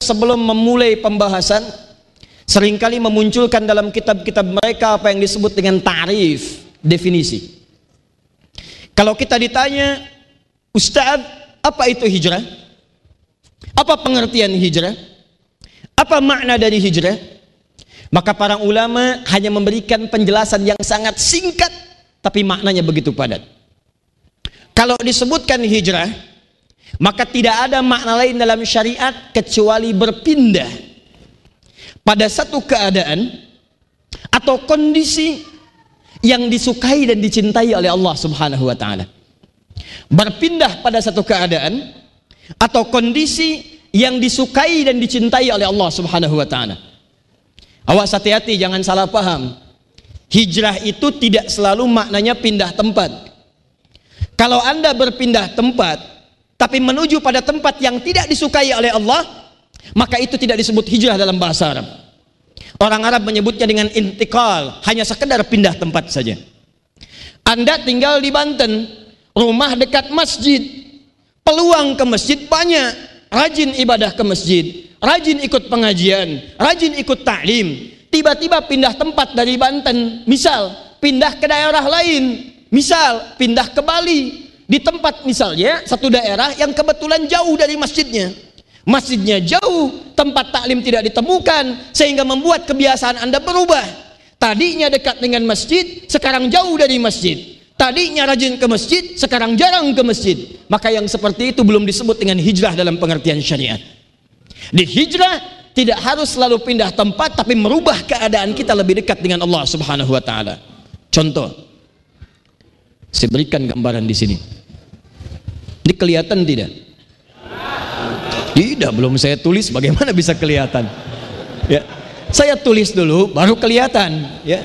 sebelum memulai pembahasan sering kali memunculkan dalam kitab-kitab mereka apa yang disebut dengan tarif, definisi. Kalau kita ditanya, Ustaz, apa itu hijrah? Apa pengertian hijrah? Apa makna dari hijrah? Maka para ulama hanya memberikan penjelasan yang sangat singkat tapi maknanya begitu padat. Kalau disebutkan hijrah, maka tidak ada makna lain dalam syariat kecuali berpindah pada satu keadaan atau kondisi yang disukai dan dicintai oleh Allah Subhanahu wa taala. Berpindah pada satu keadaan atau kondisi yang disukai dan dicintai oleh Allah Subhanahu wa taala. Awas hati-hati jangan salah paham. Hijrah itu tidak selalu maknanya pindah tempat. Kalau Anda berpindah tempat tapi menuju pada tempat yang tidak disukai oleh Allah, maka itu tidak disebut hijrah dalam bahasa Arab. Orang Arab menyebutnya dengan intikal, hanya sekedar pindah tempat saja. Anda tinggal di Banten, rumah dekat masjid, peluang ke masjid banyak, rajin ibadah ke masjid, rajin ikut pengajian, rajin ikut taklim, tiba-tiba pindah tempat dari Banten, misal pindah ke daerah lain, misal pindah ke Bali, di tempat misalnya satu daerah yang kebetulan jauh dari masjidnya. Masjidnya jauh, tempat taklim tidak ditemukan, sehingga membuat kebiasaan Anda berubah. Tadinya dekat dengan masjid, sekarang jauh dari masjid. Tadinya rajin ke masjid, sekarang jarang ke masjid. Maka yang seperti itu belum disebut dengan hijrah dalam pengertian syariat. Di hijrah tidak harus selalu pindah tempat tapi merubah keadaan kita lebih dekat dengan Allah Subhanahu wa taala. Contoh. Saya berikan gambaran di sini. Ini kelihatan tidak? Tidak, belum saya tulis bagaimana bisa kelihatan. Ya. Saya tulis dulu baru kelihatan, ya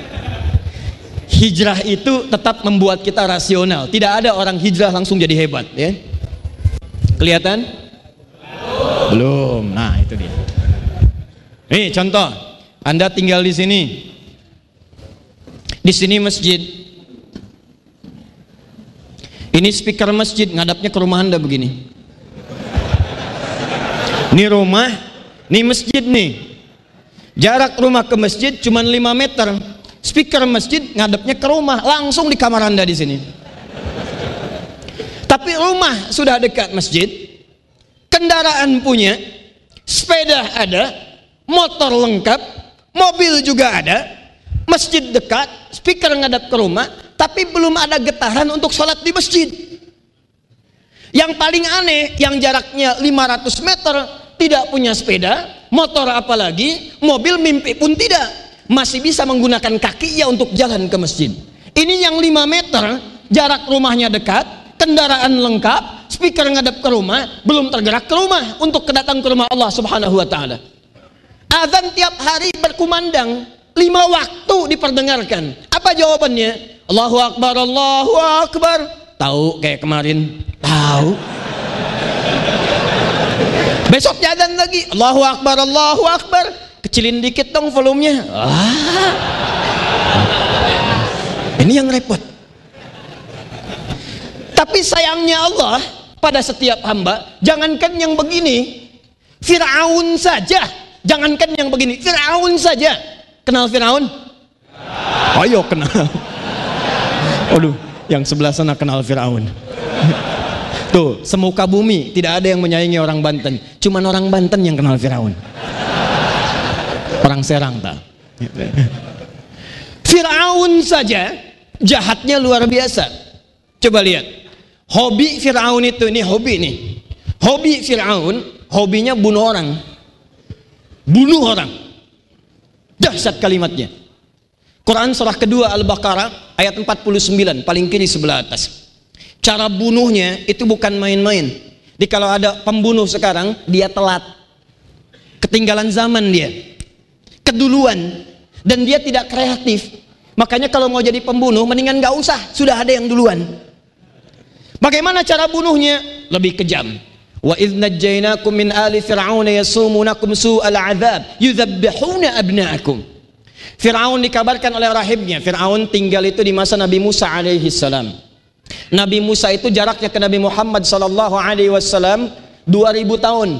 hijrah itu tetap membuat kita rasional. Tidak ada orang hijrah langsung jadi hebat, ya. Kelihatan? Belum. Nah, itu dia. Nih, contoh. Anda tinggal di sini. Di sini masjid. Ini speaker masjid ngadapnya ke rumah Anda begini. Ini rumah, ini masjid nih. Jarak rumah ke masjid cuma 5 meter speaker masjid ngadepnya ke rumah langsung di kamar anda di sini tapi rumah sudah dekat masjid kendaraan punya sepeda ada motor lengkap mobil juga ada masjid dekat speaker ngadap ke rumah tapi belum ada getaran untuk sholat di masjid yang paling aneh yang jaraknya 500 meter tidak punya sepeda motor apalagi mobil mimpi pun tidak masih bisa menggunakan kakinya untuk jalan ke masjid. Ini yang 5 meter, jarak rumahnya dekat, kendaraan lengkap, speaker ngadap ke rumah, belum tergerak ke rumah untuk kedatang ke rumah Allah Subhanahu wa taala. Azan tiap hari berkumandang, lima waktu diperdengarkan. Apa jawabannya? Allahu Akbar, Allahu Akbar. Tahu kayak kemarin? Tahu. Besok jalan lagi, Allahu Akbar, Allahu Akbar. Kecilin dikit dong volumenya. Ah. ini yang repot. Tapi sayangnya Allah pada setiap hamba jangankan yang begini. Fir'aun saja. Jangankan yang begini. Fir'aun saja. Kenal Fir'aun? Ayo kenal aduh yang sebelah sana kenal Fir'aun. Tuh semuka bumi tidak ada yang menyaingi orang Banten. Cuman orang Banten yang kenal Fir'aun. Orang Serang tak Fir'aun saja jahatnya luar biasa. Coba lihat. Hobi Fir'aun itu ini hobi nih. Hobi Fir'aun hobinya bunuh orang. Bunuh orang. Dahsyat kalimatnya Quran surah kedua Al-Baqarah ayat 49 paling kiri sebelah atas. Cara bunuhnya itu bukan main-main. Jadi kalau ada pembunuh sekarang dia telat. Ketinggalan zaman dia. Keduluan. Dan dia tidak kreatif. Makanya kalau mau jadi pembunuh mendingan gak usah. Sudah ada yang duluan. Bagaimana cara bunuhnya? Lebih kejam. Wa idh najjaynakum min ali fir'auna yasumunakum su'al adzab yudzabbihuna abna'akum Fir'aun dikabarkan oleh rahibnya Fir'aun tinggal itu di masa Nabi Musa alaihi salam Nabi Musa itu jaraknya ke Nabi Muhammad sallallahu alaihi wasallam 2000 tahun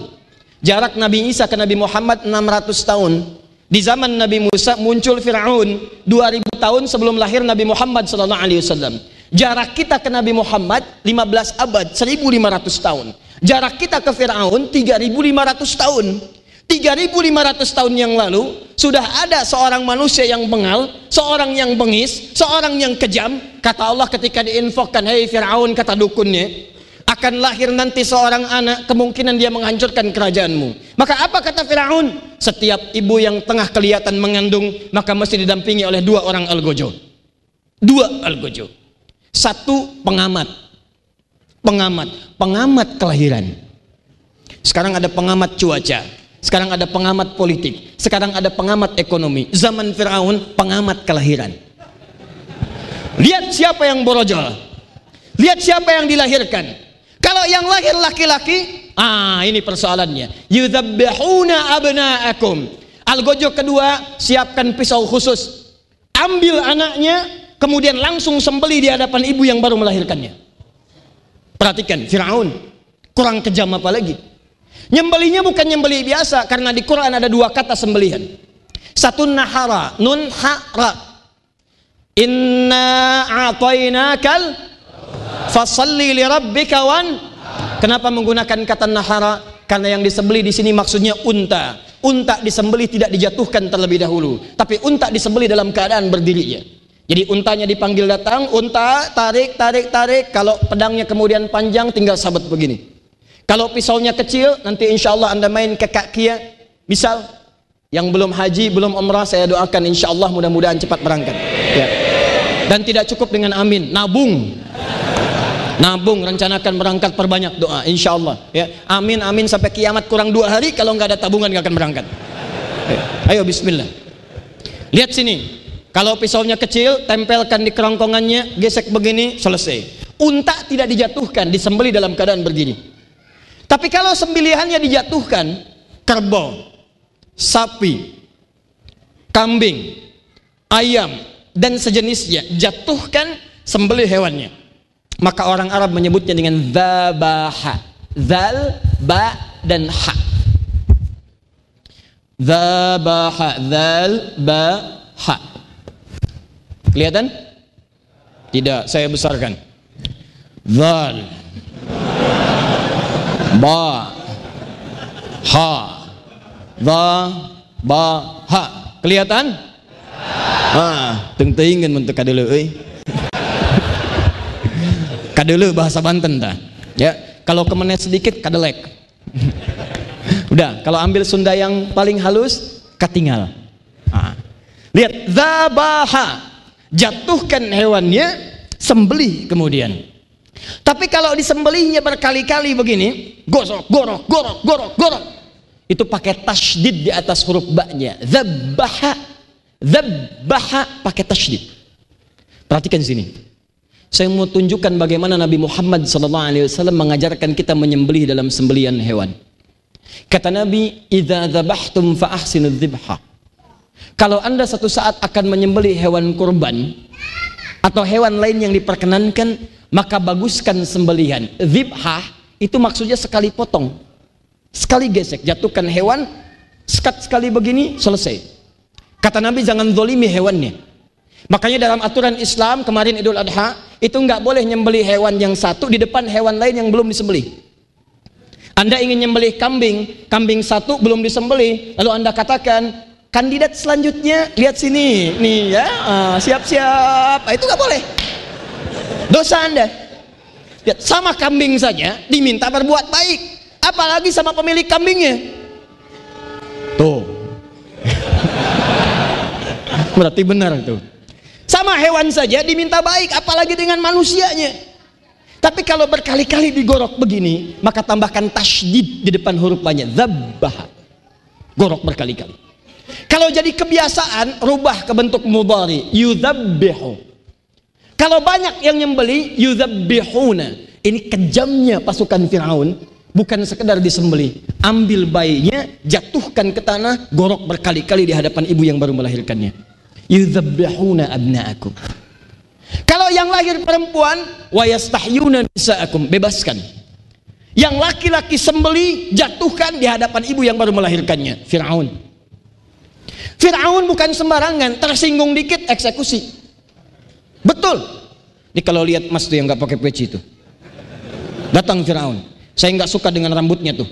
Jarak Nabi Isa ke Nabi Muhammad 600 tahun. Di zaman Nabi Musa muncul Firaun 2000 tahun sebelum lahir Nabi Muhammad sallallahu alaihi wasallam. Jarak kita ke Nabi Muhammad 15 abad 1500 tahun. Jarak kita ke Firaun 3500 tahun. 3500 tahun yang lalu sudah ada seorang manusia yang bengal, seorang yang bengis, seorang yang kejam. Kata Allah ketika diinfokkan, "Hei Firaun," kata dukunnya, akan lahir nanti seorang anak kemungkinan dia menghancurkan kerajaanmu. Maka apa kata Firaun? Setiap ibu yang tengah kelihatan mengandung maka mesti didampingi oleh dua orang algojo. Dua algojo. Satu pengamat. Pengamat. Pengamat kelahiran. Sekarang ada pengamat cuaca sekarang ada pengamat politik sekarang ada pengamat ekonomi zaman Firaun pengamat kelahiran lihat siapa yang borojol lihat siapa yang dilahirkan kalau yang lahir laki-laki, ah ini persoalannya. Yudzabbihuna abna'akum. Algojo kedua, siapkan pisau khusus. Ambil anaknya, kemudian langsung sembeli di hadapan ibu yang baru melahirkannya. Perhatikan, Firaun kurang kejam apa lagi? Nyembelinya bukan nyembeli biasa karena di Quran ada dua kata sembelihan. Satu nahara, nun hara. Inna a'tainakal fasalli li rabbika wan. Kenapa menggunakan kata nahara? Karena yang disembeli di sini maksudnya unta. Unta disembeli tidak dijatuhkan terlebih dahulu. Tapi unta disembeli dalam keadaan berdirinya. Jadi untanya dipanggil datang unta tarik tarik tarik. Kalau pedangnya kemudian panjang tinggal sahabat begini kalau pisaunya kecil nanti insya Allah anda main ke kakia misal yang belum haji belum umrah saya doakan insya Allah mudah-mudahan cepat berangkat. Ya. dan tidak cukup dengan amin. Nabung. Nabung rencanakan berangkat perbanyak doa insya Allah ya. Amin amin sampai kiamat kurang dua hari kalau nggak ada tabungan nggak akan berangkat. Ayo bismillah. Lihat sini. Kalau pisaunya kecil tempelkan di kerongkongannya gesek begini selesai. Unta tidak dijatuhkan disembeli dalam keadaan berdiri tapi kalau sembelihannya dijatuhkan kerbau sapi kambing ayam dan sejenisnya jatuhkan sembelih hewannya. Maka orang Arab menyebutnya dengan zabaha zal ba dan ha. Zabaha zal ba ha. Kelihatan? Tidak saya besarkan. Zal ba ha za ba ha. Kelihatan? Ah teng-tengan untuk kadulu euy kadele bahasa Banten dah ya kalau kemenet sedikit kadelek udah kalau ambil Sunda yang paling halus katinggal nah. lihat zabaha jatuhkan hewannya sembelih kemudian tapi kalau disembelihnya berkali-kali begini gorok gorok gorok gorok gorok itu pakai tasdid di atas huruf baknya zabaha zabaha pakai tasdid perhatikan sini saya mau tunjukkan bagaimana Nabi Muhammad SAW mengajarkan kita menyembelih dalam sembelian hewan. Kata Nabi, "Idza dzabhtum fa ahsinu dzibha." Kalau Anda satu saat akan menyembelih hewan kurban atau hewan lain yang diperkenankan, maka baguskan sembelihan. Dzibha itu maksudnya sekali potong. Sekali gesek, jatuhkan hewan, sekat sekali begini, selesai. Kata Nabi jangan zolimi hewannya. Makanya dalam aturan Islam kemarin Idul Adha itu nggak boleh nyembeli hewan yang satu di depan hewan lain yang belum disembeli. Anda ingin nyembelih kambing, kambing satu belum disembeli, lalu Anda katakan kandidat selanjutnya lihat sini, nih ya ah, siap-siap, ah, itu nggak boleh. Dosa Anda. Lihat sama kambing saja diminta berbuat baik, apalagi sama pemilik kambingnya. Tuh. Berarti benar tuh. Sama hewan saja diminta baik, apalagi dengan manusianya. Tapi kalau berkali-kali digorok begini, maka tambahkan tasdid di depan huruf banyak. Zabbah. Gorok berkali-kali. Kalau jadi kebiasaan, rubah ke bentuk mudari. Yudhabbihu. Kalau banyak yang nyembeli, yudhabbihuna. Ini kejamnya pasukan Fir'aun. Bukan sekedar disembeli. Ambil bayinya, jatuhkan ke tanah, gorok berkali-kali di hadapan ibu yang baru melahirkannya yudzabbihuna abna'akum kalau yang lahir perempuan wa yastahyuna nisa'akum bebaskan Yang laki-laki sembeli jatuhkan di hadapan ibu yang baru melahirkannya, Firaun. Firaun bukan sembarangan, tersinggung dikit eksekusi. Betul. Ini kalau lihat Mas tuh yang nggak pakai peci itu. Datang Firaun. Saya nggak suka dengan rambutnya tuh.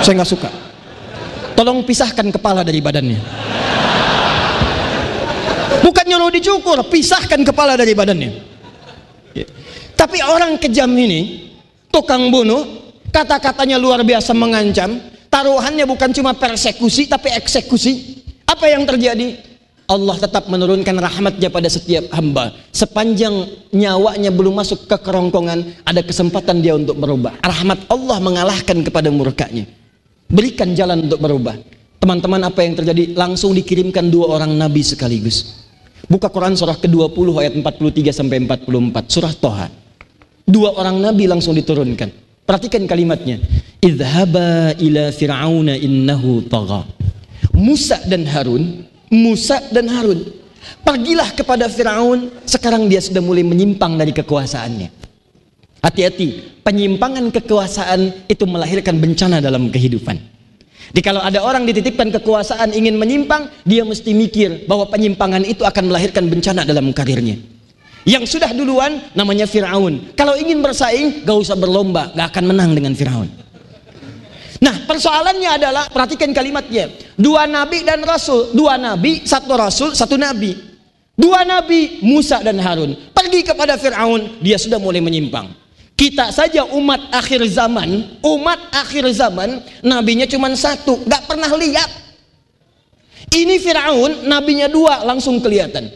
Saya nggak suka. Tolong pisahkan kepala dari badannya. Bukan nyuruh dicukur, pisahkan kepala dari badannya. Ya. Tapi orang kejam ini, tukang bunuh, kata-katanya luar biasa mengancam, taruhannya bukan cuma persekusi tapi eksekusi. Apa yang terjadi? Allah tetap menurunkan rahmatnya pada setiap hamba. Sepanjang nyawanya belum masuk ke kerongkongan, ada kesempatan dia untuk berubah. Rahmat Allah mengalahkan kepada murkanya. Berikan jalan untuk berubah. Teman-teman apa yang terjadi? Langsung dikirimkan dua orang nabi sekaligus. Buka Quran surah ke-20 ayat 43 sampai 44, surah Toha. Dua orang nabi langsung diturunkan. Perhatikan kalimatnya. Idhaba ila fir'auna innahu tagha. Musa dan Harun Musa dan Harun. Pergilah kepada Firaun, sekarang dia sudah mulai menyimpang dari kekuasaannya. Hati-hati, penyimpangan kekuasaan itu melahirkan bencana dalam kehidupan. Jadi kalau ada orang dititipkan kekuasaan ingin menyimpang, dia mesti mikir bahwa penyimpangan itu akan melahirkan bencana dalam karirnya. Yang sudah duluan namanya Firaun. Kalau ingin bersaing, gak usah berlomba, gak akan menang dengan Firaun. Nah, persoalannya adalah perhatikan kalimatnya. Dua nabi dan rasul, dua nabi, satu rasul, satu nabi. Dua nabi Musa dan Harun pergi kepada Firaun, dia sudah mulai menyimpang. Kita saja umat akhir zaman, umat akhir zaman, nabinya cuma satu, gak pernah lihat. Ini Firaun, nabinya dua, langsung kelihatan.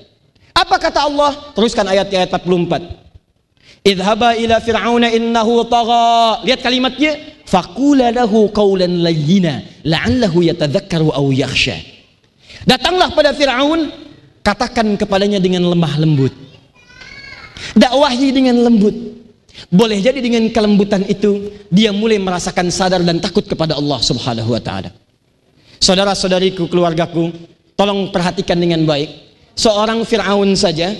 Apa kata Allah? Teruskan ayat-ayat 44. Idhaba ila fir'auna innahu tagha. Lihat kalimatnya, Fakula lahu qawlan layyina la'allahu yatadzakkaru aw. Datanglah pada Firaun, katakan kepadanya dengan lemah lembut. Dakwahi dengan lembut. Boleh jadi dengan kelembutan itu dia mulai merasakan sadar dan takut kepada Allah Subhanahu wa taala. Saudara-saudariku, keluargaku, tolong perhatikan dengan baik. Seorang Firaun saja,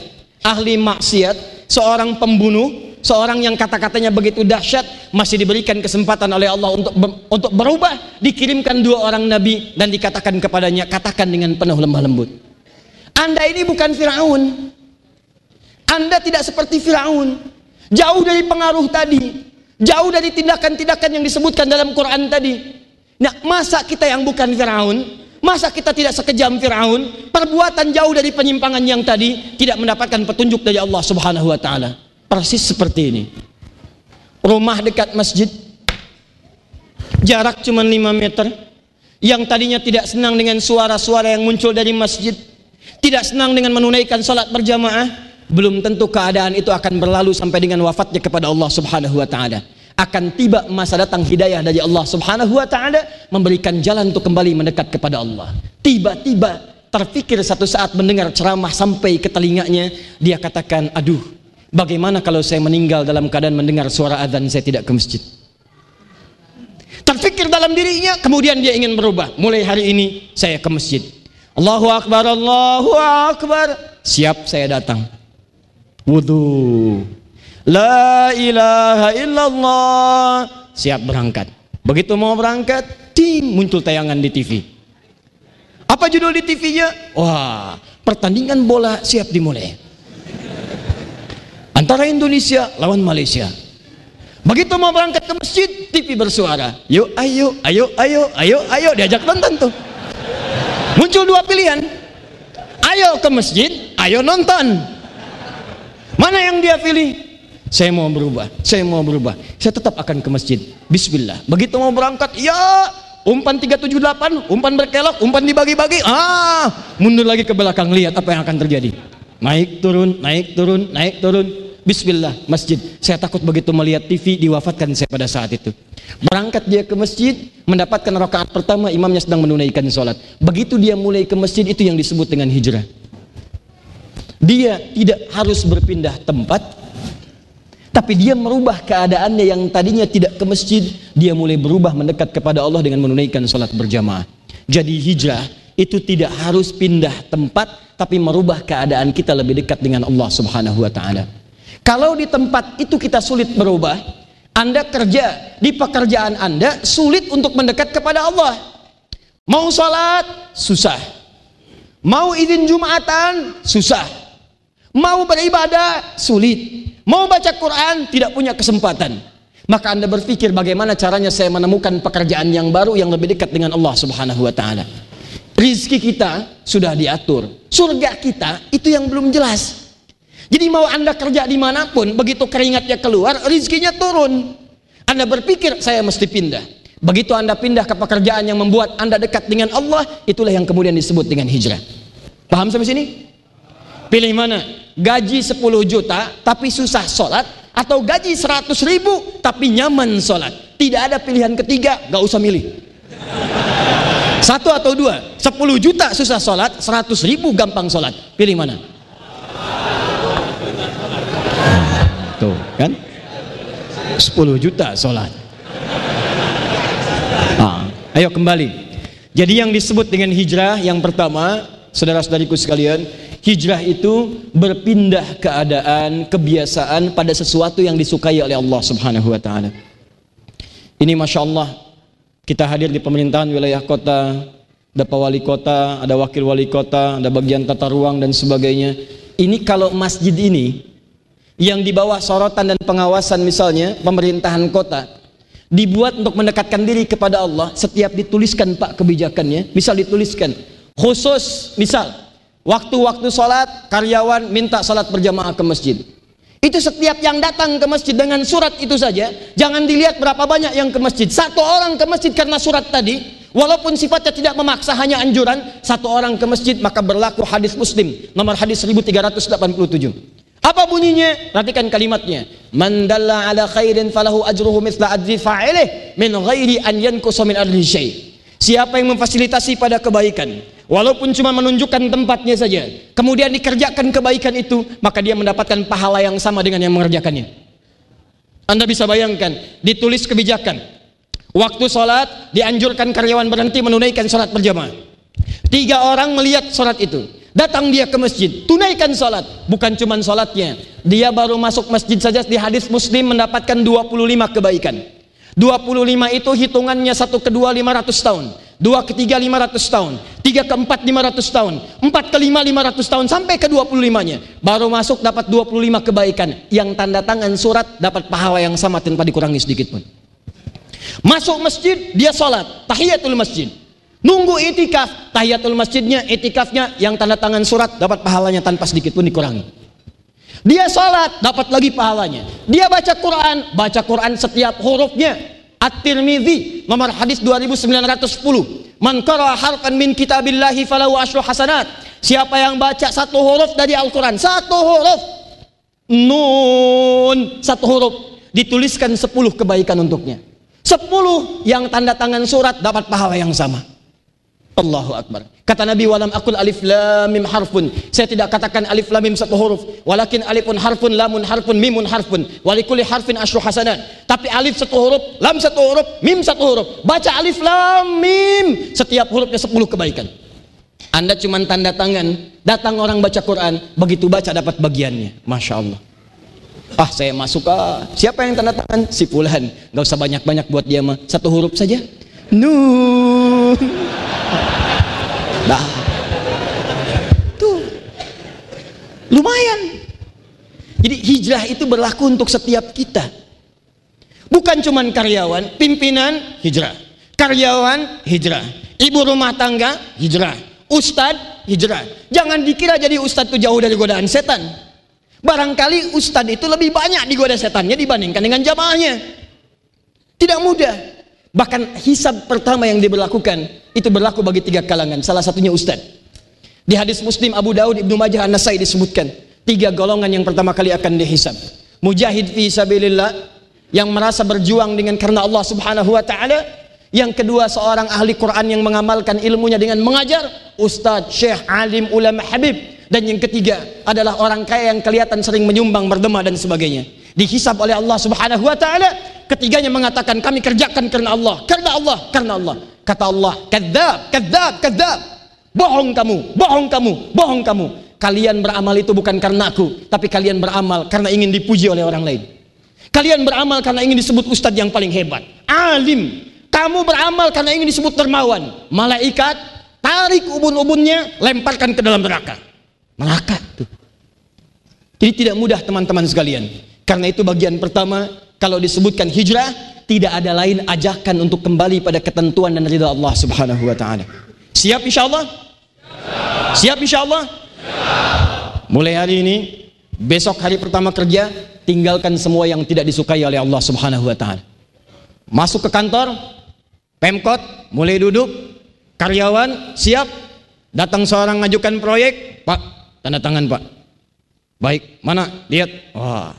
ahli maksiat, seorang pembunuh, seorang yang kata-katanya begitu dahsyat masih diberikan kesempatan oleh Allah untuk untuk berubah. Dikirimkan dua orang nabi dan dikatakan kepadanya katakan dengan penuh lemah lembut. Anda ini bukan Firaun. Anda tidak seperti Firaun. Jauh dari pengaruh tadi. Jauh dari tindakan-tindakan yang disebutkan dalam Quran tadi. Nah masa kita yang bukan Firaun? Masa kita tidak sekejam Firaun? Perbuatan jauh dari penyimpangan yang tadi tidak mendapatkan petunjuk dari Allah Subhanahu wa taala persis seperti ini. Rumah dekat masjid. Jarak cuma 5 meter. Yang tadinya tidak senang dengan suara-suara yang muncul dari masjid. Tidak senang dengan menunaikan salat berjamaah. Belum tentu keadaan itu akan berlalu sampai dengan wafatnya kepada Allah subhanahu wa ta'ala. Akan tiba masa datang hidayah dari Allah subhanahu wa ta'ala memberikan jalan untuk kembali mendekat kepada Allah. Tiba-tiba terfikir satu saat mendengar ceramah sampai ke telinganya dia katakan aduh Bagaimana kalau saya meninggal dalam keadaan mendengar suara adzan saya tidak ke masjid? Terfikir dalam dirinya, kemudian dia ingin berubah. Mulai hari ini saya ke masjid. Allahu Akbar, Allahu Akbar. Siap saya datang. Wudhu. La ilaha illallah. Siap berangkat. Begitu mau berangkat, ting muncul tayangan di TV. Apa judul di TV-nya? Wah, pertandingan bola siap dimulai antara Indonesia lawan Malaysia. Begitu mau berangkat ke masjid, TV bersuara. Yuk, ayo, ayo, ayo, ayo, ayo, diajak nonton tuh. Muncul dua pilihan. Ayo ke masjid, ayo nonton. Mana yang dia pilih? Saya mau berubah, saya mau berubah. Saya tetap akan ke masjid. Bismillah. Begitu mau berangkat, ya umpan 378, umpan berkelok, umpan dibagi-bagi. Ah, mundur lagi ke belakang lihat apa yang akan terjadi. Naik turun, naik turun, naik turun. Bismillah masjid. Saya takut begitu melihat TV diwafatkan saya pada saat itu. Berangkat dia ke masjid, mendapatkan rakaat pertama imamnya sedang menunaikan sholat. Begitu dia mulai ke masjid itu yang disebut dengan hijrah. Dia tidak harus berpindah tempat, tapi dia merubah keadaannya yang tadinya tidak ke masjid, dia mulai berubah mendekat kepada Allah dengan menunaikan sholat berjamaah. Jadi hijrah itu tidak harus pindah tempat, tapi merubah keadaan kita lebih dekat dengan Allah Subhanahu wa taala. Kalau di tempat itu kita sulit berubah, Anda kerja di pekerjaan Anda sulit untuk mendekat kepada Allah. Mau sholat susah. Mau izin Jumatan susah. Mau beribadah sulit. Mau baca Quran tidak punya kesempatan. Maka Anda berpikir bagaimana caranya saya menemukan pekerjaan yang baru yang lebih dekat dengan Allah Subhanahu wa taala. Rizki kita sudah diatur. Surga kita itu yang belum jelas. Jadi mau anda kerja di mana pun, begitu keringatnya keluar, rizkinya turun. Anda berpikir saya mesti pindah. Begitu anda pindah ke pekerjaan yang membuat anda dekat dengan Allah, itulah yang kemudian disebut dengan hijrah. Paham sampai sini? Pilih mana? Gaji 10 juta tapi susah sholat atau gaji 100 ribu tapi nyaman sholat. Tidak ada pilihan ketiga, gak usah milih. Satu atau dua, 10 juta susah sholat, 100 ribu gampang sholat. Pilih mana? Kan? 10 juta sholat. Ah, ayo kembali. Jadi yang disebut dengan hijrah yang pertama, saudara-saudariku sekalian, hijrah itu berpindah keadaan, kebiasaan pada sesuatu yang disukai oleh Allah Subhanahu wa taala. Ini Masya Allah kita hadir di pemerintahan wilayah kota, ada pak wali kota, ada wakil wali kota, ada bagian tata ruang dan sebagainya. Ini kalau masjid ini yang di bawah sorotan dan pengawasan misalnya pemerintahan kota dibuat untuk mendekatkan diri kepada Allah setiap dituliskan pak kebijakannya misal dituliskan khusus misal waktu-waktu sholat karyawan minta sholat berjamaah ke masjid. Itu setiap yang datang ke masjid dengan surat itu saja jangan dilihat berapa banyak yang ke masjid. Satu orang ke masjid karena surat tadi walaupun sifatnya tidak memaksa hanya anjuran satu orang ke masjid maka berlaku hadis muslim nomor hadis 1387 apa bunyinya? Perhatikan kalimatnya. Man dalla ala khairin falahu ajruhu mithla ajri fa'ilih min ghairi an yankusa min ardi syai. Siapa yang memfasilitasi pada kebaikan, walaupun cuma menunjukkan tempatnya saja, kemudian dikerjakan kebaikan itu, maka dia mendapatkan pahala yang sama dengan yang mengerjakannya. Anda bisa bayangkan, ditulis kebijakan. Waktu sholat, dianjurkan karyawan berhenti menunaikan sholat berjamaah. Tiga orang melihat sholat itu. Datang dia ke masjid, tunaikan sholat. Bukan cuma sholatnya. Dia baru masuk masjid saja di hadis muslim mendapatkan 25 kebaikan. 25 itu hitungannya satu kedua 500 tahun. Dua ketiga 500 tahun. Tiga keempat 500 tahun. Empat kelima 500 tahun. Sampai ke 25 nya. Baru masuk dapat 25 kebaikan. Yang tanda tangan surat dapat pahala yang sama tanpa dikurangi sedikit pun. Masuk masjid, dia sholat. Tahiyatul masjid. Nunggu itikaf, tahiyatul masjidnya, itikafnya yang tanda tangan surat dapat pahalanya tanpa sedikit pun dikurangi. Dia sholat dapat lagi pahalanya. Dia baca Quran, baca Quran setiap hurufnya. At-Tirmidzi nomor hadis 2910. Man qara harfan min kitabillahi falahu asyru hasanat. Siapa yang baca satu huruf dari Al-Quran, satu huruf. Nun, satu huruf. Dituliskan sepuluh kebaikan untuknya. Sepuluh yang tanda tangan surat dapat pahala yang sama. Allahu Akbar. Kata Nabi walam akul alif lam mim harfun. Saya tidak katakan alif lam mim satu huruf, walakin alifun harfun, lamun harfun, mimun harfun. Walikuli harfin asyru hasanat. Tapi alif satu huruf, lam satu huruf, mim satu huruf. Baca alif lam mim, setiap hurufnya sepuluh kebaikan. Anda cuma tanda tangan, datang orang baca Quran, begitu baca dapat bagiannya. Masya Allah. Ah saya masuk ah. Siapa yang tanda tangan? Si Fulan. Gak usah banyak-banyak buat dia mah. Satu huruf saja. Nun. Nah. Tuh. Lumayan. Jadi hijrah itu berlaku untuk setiap kita. Bukan cuma karyawan, pimpinan hijrah. Karyawan hijrah. Ibu rumah tangga hijrah. Ustad hijrah. Jangan dikira jadi ustad itu jauh dari godaan setan. Barangkali ustad itu lebih banyak digoda setannya dibandingkan dengan jamaahnya. Tidak mudah. Bahkan hisab pertama yang diberlakukan itu berlaku bagi tiga kalangan. Salah satunya ustaz. Di hadis Muslim Abu Daud Ibnu Majah An-Nasai disebutkan tiga golongan yang pertama kali akan dihisab. Mujahid fi sabilillah yang merasa berjuang dengan karena Allah Subhanahu wa taala. Yang kedua seorang ahli Quran yang mengamalkan ilmunya dengan mengajar, ustaz, syekh, alim, ulama, habib. Dan yang ketiga adalah orang kaya yang kelihatan sering menyumbang, berdema dan sebagainya. Dihisab oleh Allah Subhanahu wa taala ketiganya mengatakan kami kerjakan karena Allah, karena Allah, karena Allah. Kata Allah, kadzab, kadzab, kadzab. Bohong kamu, bohong kamu, bohong kamu. Kalian beramal itu bukan karena aku, tapi kalian beramal karena ingin dipuji oleh orang lain. Kalian beramal karena ingin disebut ustadz yang paling hebat. Alim. Kamu beramal karena ingin disebut dermawan. Malaikat tarik ubun-ubunnya, lemparkan ke dalam neraka. Neraka tuh. Jadi tidak mudah teman-teman sekalian. Karena itu bagian pertama, kalau disebutkan hijrah, tidak ada lain ajakan untuk kembali pada ketentuan dan ridha Allah Subhanahu wa taala. Siap insyaallah? Siap insyaallah? Mulai hari ini, besok hari pertama kerja, tinggalkan semua yang tidak disukai oleh Allah Subhanahu wa taala. Masuk ke kantor, Pemkot mulai duduk, karyawan siap, datang seorang ngajukan proyek, Pak, tanda tangan Pak. Baik, mana? Lihat. Wah.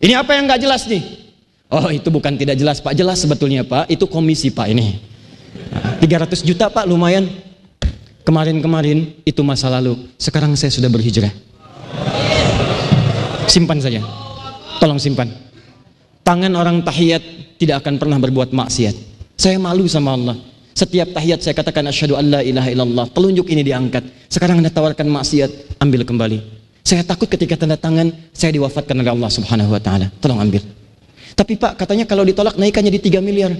Ini apa yang nggak jelas nih? Oh, itu bukan tidak jelas Pak, jelas sebetulnya Pak, itu komisi Pak ini. 300 juta Pak, lumayan. Kemarin-kemarin itu masa lalu, sekarang saya sudah berhijrah. Simpan saja. Tolong simpan. Tangan orang tahiyat tidak akan pernah berbuat maksiat. Saya malu sama Allah. Setiap tahiyat saya katakan asyhadu alla ilaha illallah. Telunjuk ini diangkat. Sekarang Anda tawarkan maksiat, ambil kembali. Saya takut ketika tanda tangan saya diwafatkan oleh Allah Subhanahu wa taala. Tolong ambil. Tapi Pak, katanya kalau ditolak naikannya di 3 miliar.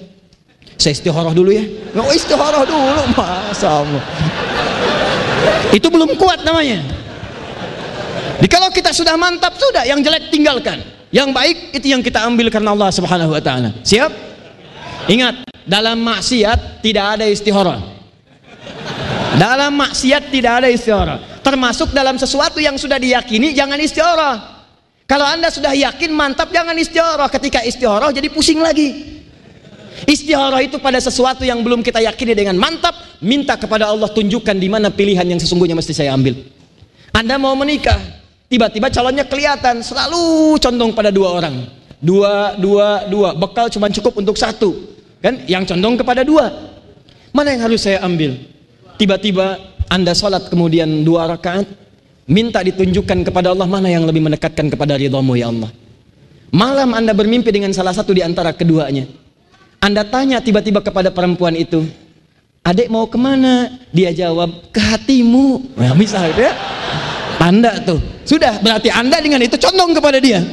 Saya istiharah dulu ya. Oh, istiharah dulu, masa Allah. Itu belum kuat namanya. Jadi kalau kita sudah mantap sudah, yang jelek tinggalkan. Yang baik itu yang kita ambil karena Allah Subhanahu wa taala. Siap? Ingat, dalam maksiat tidak ada istihara. Dalam maksiat tidak ada istihara. Termasuk dalam sesuatu yang sudah diyakini jangan istihara. Kalau Anda sudah yakin mantap jangan istihara. Ketika istihara jadi pusing lagi. Istihara itu pada sesuatu yang belum kita yakini dengan mantap, minta kepada Allah tunjukkan di mana pilihan yang sesungguhnya mesti saya ambil. Anda mau menikah, Tiba-tiba calonnya kelihatan selalu condong pada dua orang. Dua, dua, dua. Bekal cuma cukup untuk satu. Kan? Yang condong kepada dua. Mana yang harus saya ambil? Tiba-tiba Anda sholat kemudian dua rakaat. Minta ditunjukkan kepada Allah mana yang lebih mendekatkan kepada ridhamu ya Allah. Malam Anda bermimpi dengan salah satu di antara keduanya. Anda tanya tiba-tiba kepada perempuan itu. Adik mau ke mana? Dia jawab, ke hatimu. Nah, bisa ya? Tanda tuh. Sudah, berarti Anda dengan itu condong kepada dia.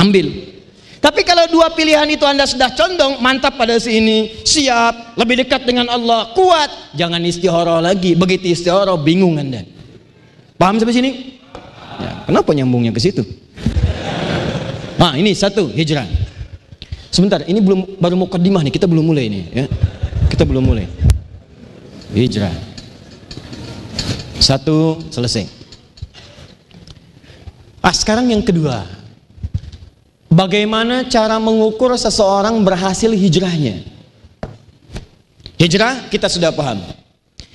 Ambil. Tapi kalau dua pilihan itu Anda sudah condong, mantap pada sini, siap, lebih dekat dengan Allah, kuat, jangan istihara lagi. Begitu istihara bingung Anda. Paham sampai sini? Ya, kenapa nyambungnya ke situ? Nah, ini satu hijrah. Sebentar, ini belum baru mau kedimah nih, kita belum mulai ini ya. Kita belum mulai. Hijrah. Satu selesai. Ah, sekarang yang kedua. Bagaimana cara mengukur seseorang berhasil hijrahnya? Hijrah kita sudah paham.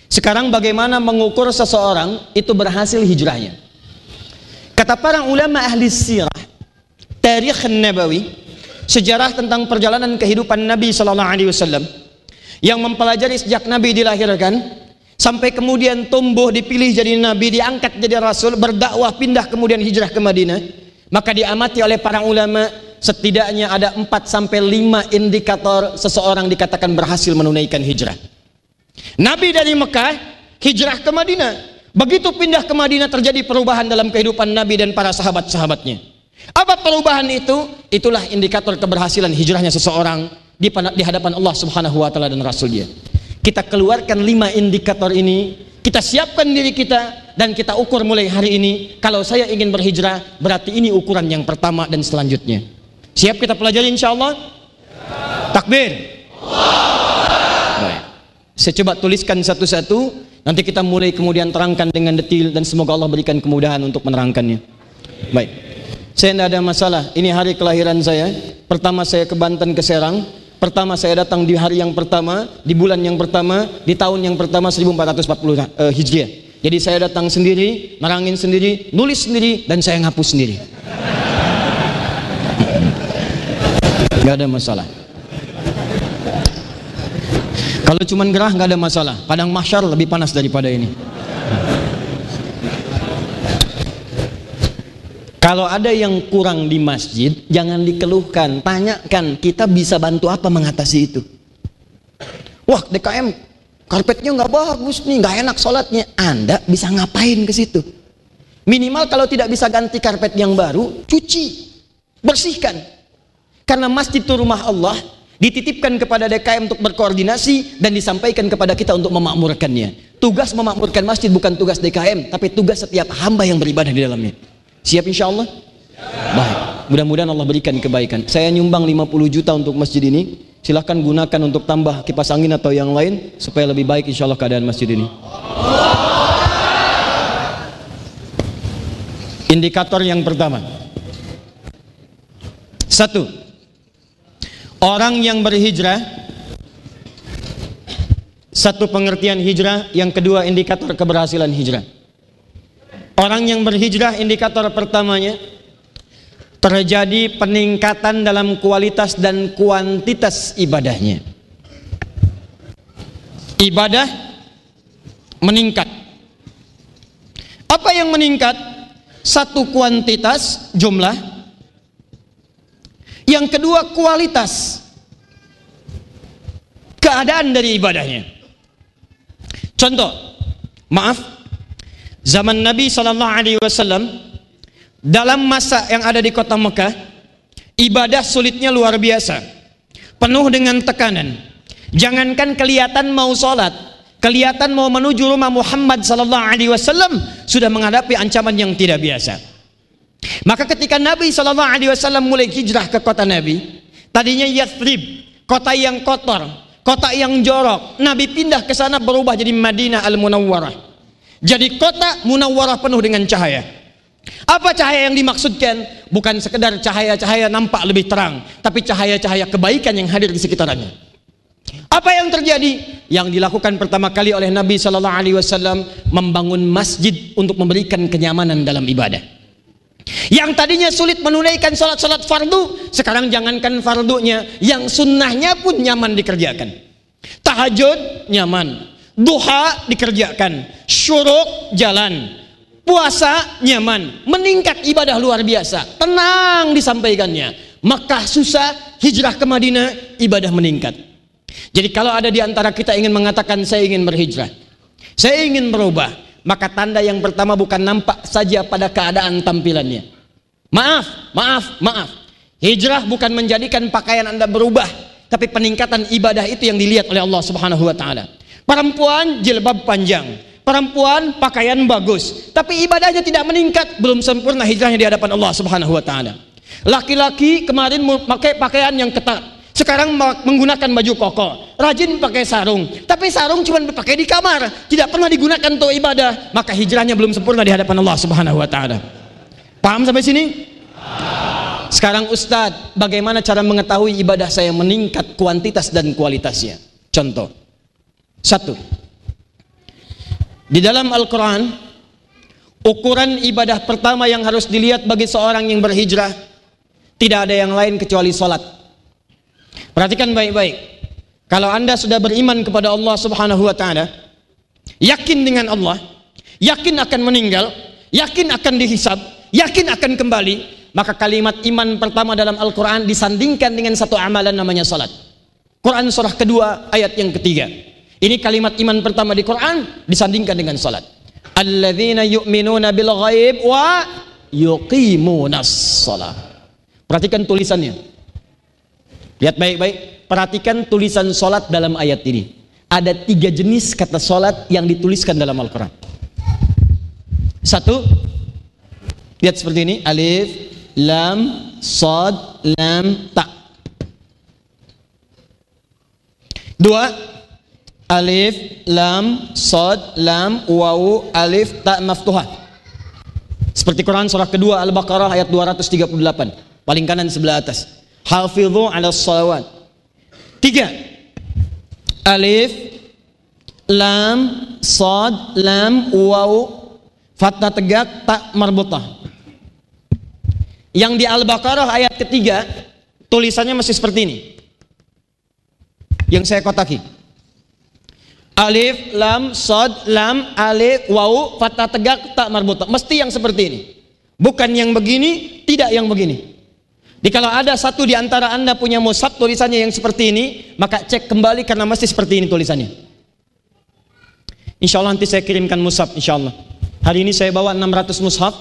Sekarang bagaimana mengukur seseorang itu berhasil hijrahnya? Kata para ulama ahli sirah, tarikh nabawi, sejarah tentang perjalanan kehidupan Nabi sallallahu alaihi wasallam yang mempelajari sejak Nabi dilahirkan sampai kemudian tumbuh dipilih jadi nabi diangkat jadi rasul berdakwah pindah kemudian hijrah ke Madinah maka diamati oleh para ulama setidaknya ada 4 sampai 5 indikator seseorang dikatakan berhasil menunaikan hijrah. Nabi dari Mekah hijrah ke Madinah. Begitu pindah ke Madinah terjadi perubahan dalam kehidupan Nabi dan para sahabat-sahabatnya apa perubahan itu? itulah indikator keberhasilan hijrahnya seseorang di, hadapan Allah subhanahu wa ta'ala dan Rasul dia. Kita keluarkan lima indikator ini kita siapkan diri kita dan kita ukur mulai hari ini kalau saya ingin berhijrah berarti ini ukuran yang pertama dan selanjutnya. Siap kita pelajari insya Allah takbir. Baik. saya coba tuliskan satu-satu nanti kita mulai kemudian terangkan dengan detail dan semoga Allah berikan kemudahan untuk menerangkannya. Baik saya tidak ada masalah ini hari kelahiran saya pertama saya ke Banten ke Serang Pertama saya datang di hari yang pertama, di bulan yang pertama, di tahun yang pertama 1440 uh, Hijriah. Jadi saya datang sendiri, nerangin sendiri, nulis sendiri, dan saya ngapus sendiri. Gak ada masalah. Kalau cuman gerah gak ada masalah. Padang mahsyar lebih panas daripada ini. Kalau ada yang kurang di masjid, jangan dikeluhkan, tanyakan kita bisa bantu apa mengatasi itu. Wah DKM karpetnya nggak bagus nih, nggak enak sholatnya. Anda bisa ngapain ke situ? Minimal kalau tidak bisa ganti karpet yang baru, cuci, bersihkan. Karena masjid itu rumah Allah, dititipkan kepada DKM untuk berkoordinasi dan disampaikan kepada kita untuk memakmurkannya. Tugas memakmurkan masjid bukan tugas DKM, tapi tugas setiap hamba yang beribadah di dalamnya. Siap insya Allah? Baik. Mudah-mudahan Allah berikan kebaikan. Saya nyumbang 50 juta untuk masjid ini. Silahkan gunakan untuk tambah kipas angin atau yang lain supaya lebih baik insya Allah keadaan masjid ini. Indikator yang pertama. Satu, Orang yang berhijrah satu pengertian hijrah, yang kedua indikator keberhasilan hijrah. Orang yang berhijrah indikator pertamanya terjadi peningkatan dalam kualitas dan kuantitas ibadahnya. Ibadah meningkat. Apa yang meningkat? Satu kuantitas jumlah yang kedua kualitas keadaan dari ibadahnya. Contoh, maaf, zaman Nabi Sallallahu Alaihi Wasallam dalam masa yang ada di kota Mekah, ibadah sulitnya luar biasa, penuh dengan tekanan. Jangankan kelihatan mau sholat, kelihatan mau menuju rumah Muhammad Sallallahu Alaihi Wasallam sudah menghadapi ancaman yang tidak biasa. Maka ketika Nabi Shallallahu Alaihi Wasallam mulai hijrah ke kota Nabi, tadinya Yathrib, kota yang kotor, kota yang jorok, Nabi pindah ke sana berubah jadi Madinah Al Munawwarah. Jadi kota Munawwarah penuh dengan cahaya. Apa cahaya yang dimaksudkan? Bukan sekedar cahaya-cahaya nampak lebih terang, tapi cahaya-cahaya kebaikan yang hadir di sekitarnya. Apa yang terjadi? Yang dilakukan pertama kali oleh Nabi Shallallahu Alaihi Wasallam membangun masjid untuk memberikan kenyamanan dalam ibadah. Yang tadinya sulit menunaikan sholat-sholat fardu, sekarang jangankan fardunya, yang sunnahnya pun nyaman dikerjakan. Tahajud nyaman, duha dikerjakan, syuruk jalan, puasa nyaman, meningkat ibadah luar biasa, tenang disampaikannya. Maka susah, hijrah ke Madinah, ibadah meningkat. Jadi kalau ada di antara kita ingin mengatakan saya ingin berhijrah, saya ingin berubah, maka tanda yang pertama bukan nampak saja pada keadaan tampilannya. Maaf, maaf, maaf. Hijrah bukan menjadikan pakaian Anda berubah, tapi peningkatan ibadah itu yang dilihat oleh Allah Subhanahu wa taala. Perempuan jilbab panjang, perempuan pakaian bagus, tapi ibadahnya tidak meningkat, belum sempurna hijrahnya di hadapan Allah Subhanahu wa taala. Laki-laki kemarin memakai pakaian yang ketat, sekarang menggunakan baju koko, rajin pakai sarung, tapi sarung cuma dipakai di kamar, tidak pernah digunakan untuk ibadah, maka hijrahnya belum sempurna di hadapan Allah Subhanahu wa taala. Paham sampai sini? Sekarang Ustadz, bagaimana cara mengetahui ibadah saya meningkat kuantitas dan kualitasnya? Contoh. Satu. Di dalam Al-Quran, ukuran ibadah pertama yang harus dilihat bagi seorang yang berhijrah, tidak ada yang lain kecuali sholat. Perhatikan baik-baik. Kalau Anda sudah beriman kepada Allah Subhanahu wa taala, yakin dengan Allah, yakin akan meninggal, yakin akan dihisab, yakin akan kembali, maka kalimat iman pertama dalam Al-Qur'an disandingkan dengan satu amalan namanya salat. Quran surah kedua ayat yang ketiga. Ini kalimat iman pertama di Quran disandingkan dengan salat. Alladzina yu'minuna bil ghaib wa yuqimunas shalah. Perhatikan tulisannya. Lihat baik-baik, perhatikan tulisan solat dalam ayat ini. Ada tiga jenis kata solat yang dituliskan dalam Al-Quran. Satu, lihat seperti ini, alif, lam, sod, lam, tak. Dua, alif, lam, sod, lam, wawu, alif, tak maftuhah. Seperti Quran surah kedua Al-Baqarah ayat 238, paling kanan sebelah atas. Hafidhu ala salawat. Tiga. Alif, lam, sad, lam, waw, fathah tegak, tak marbutah. Yang di Al-Baqarah ayat ketiga, tulisannya masih seperti ini. Yang saya kotaki. Alif, lam, sad, lam, alif, waw, fathah tegak, tak marbutah. Mesti yang seperti ini. Bukan yang begini, tidak yang begini. Jadi kalau ada satu di antara anda punya mushaf tulisannya yang seperti ini, maka cek kembali karena masih seperti ini tulisannya. Insya Allah nanti saya kirimkan mushaf, insya Allah. Hari ini saya bawa 600 mushaf,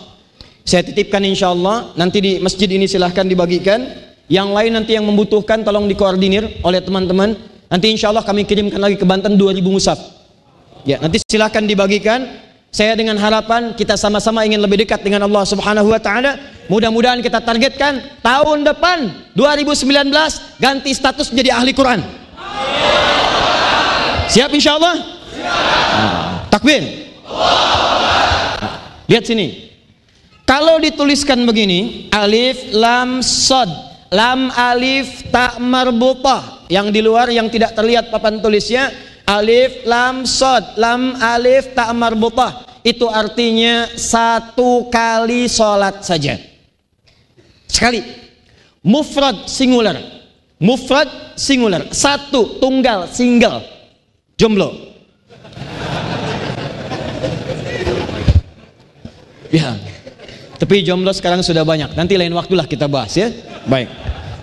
saya titipkan insya Allah. Nanti di masjid ini silahkan dibagikan. Yang lain nanti yang membutuhkan tolong dikoordinir oleh teman-teman. Nanti insya Allah kami kirimkan lagi ke Banten 2000 musaf. Ya, nanti silakan dibagikan. Saya dengan harapan kita sama-sama ingin lebih dekat dengan Allah Subhanahu wa taala. Mudah-mudahan kita targetkan tahun depan 2019 ganti status menjadi ahli Quran. Siap insya Allah? Takbir. Lihat sini. Kalau dituliskan begini, alif lam sod, lam alif tak marbutah, yang di luar yang tidak terlihat papan tulisnya, alif lam sod, lam alif tak marbutah. Itu artinya satu kali sholat saja. Sekali. Mufrad singular. Mufrad singular. Satu, tunggal, single. Jomblo. Ya. Tapi jomblo sekarang sudah banyak. Nanti lain waktulah kita bahas ya. Baik.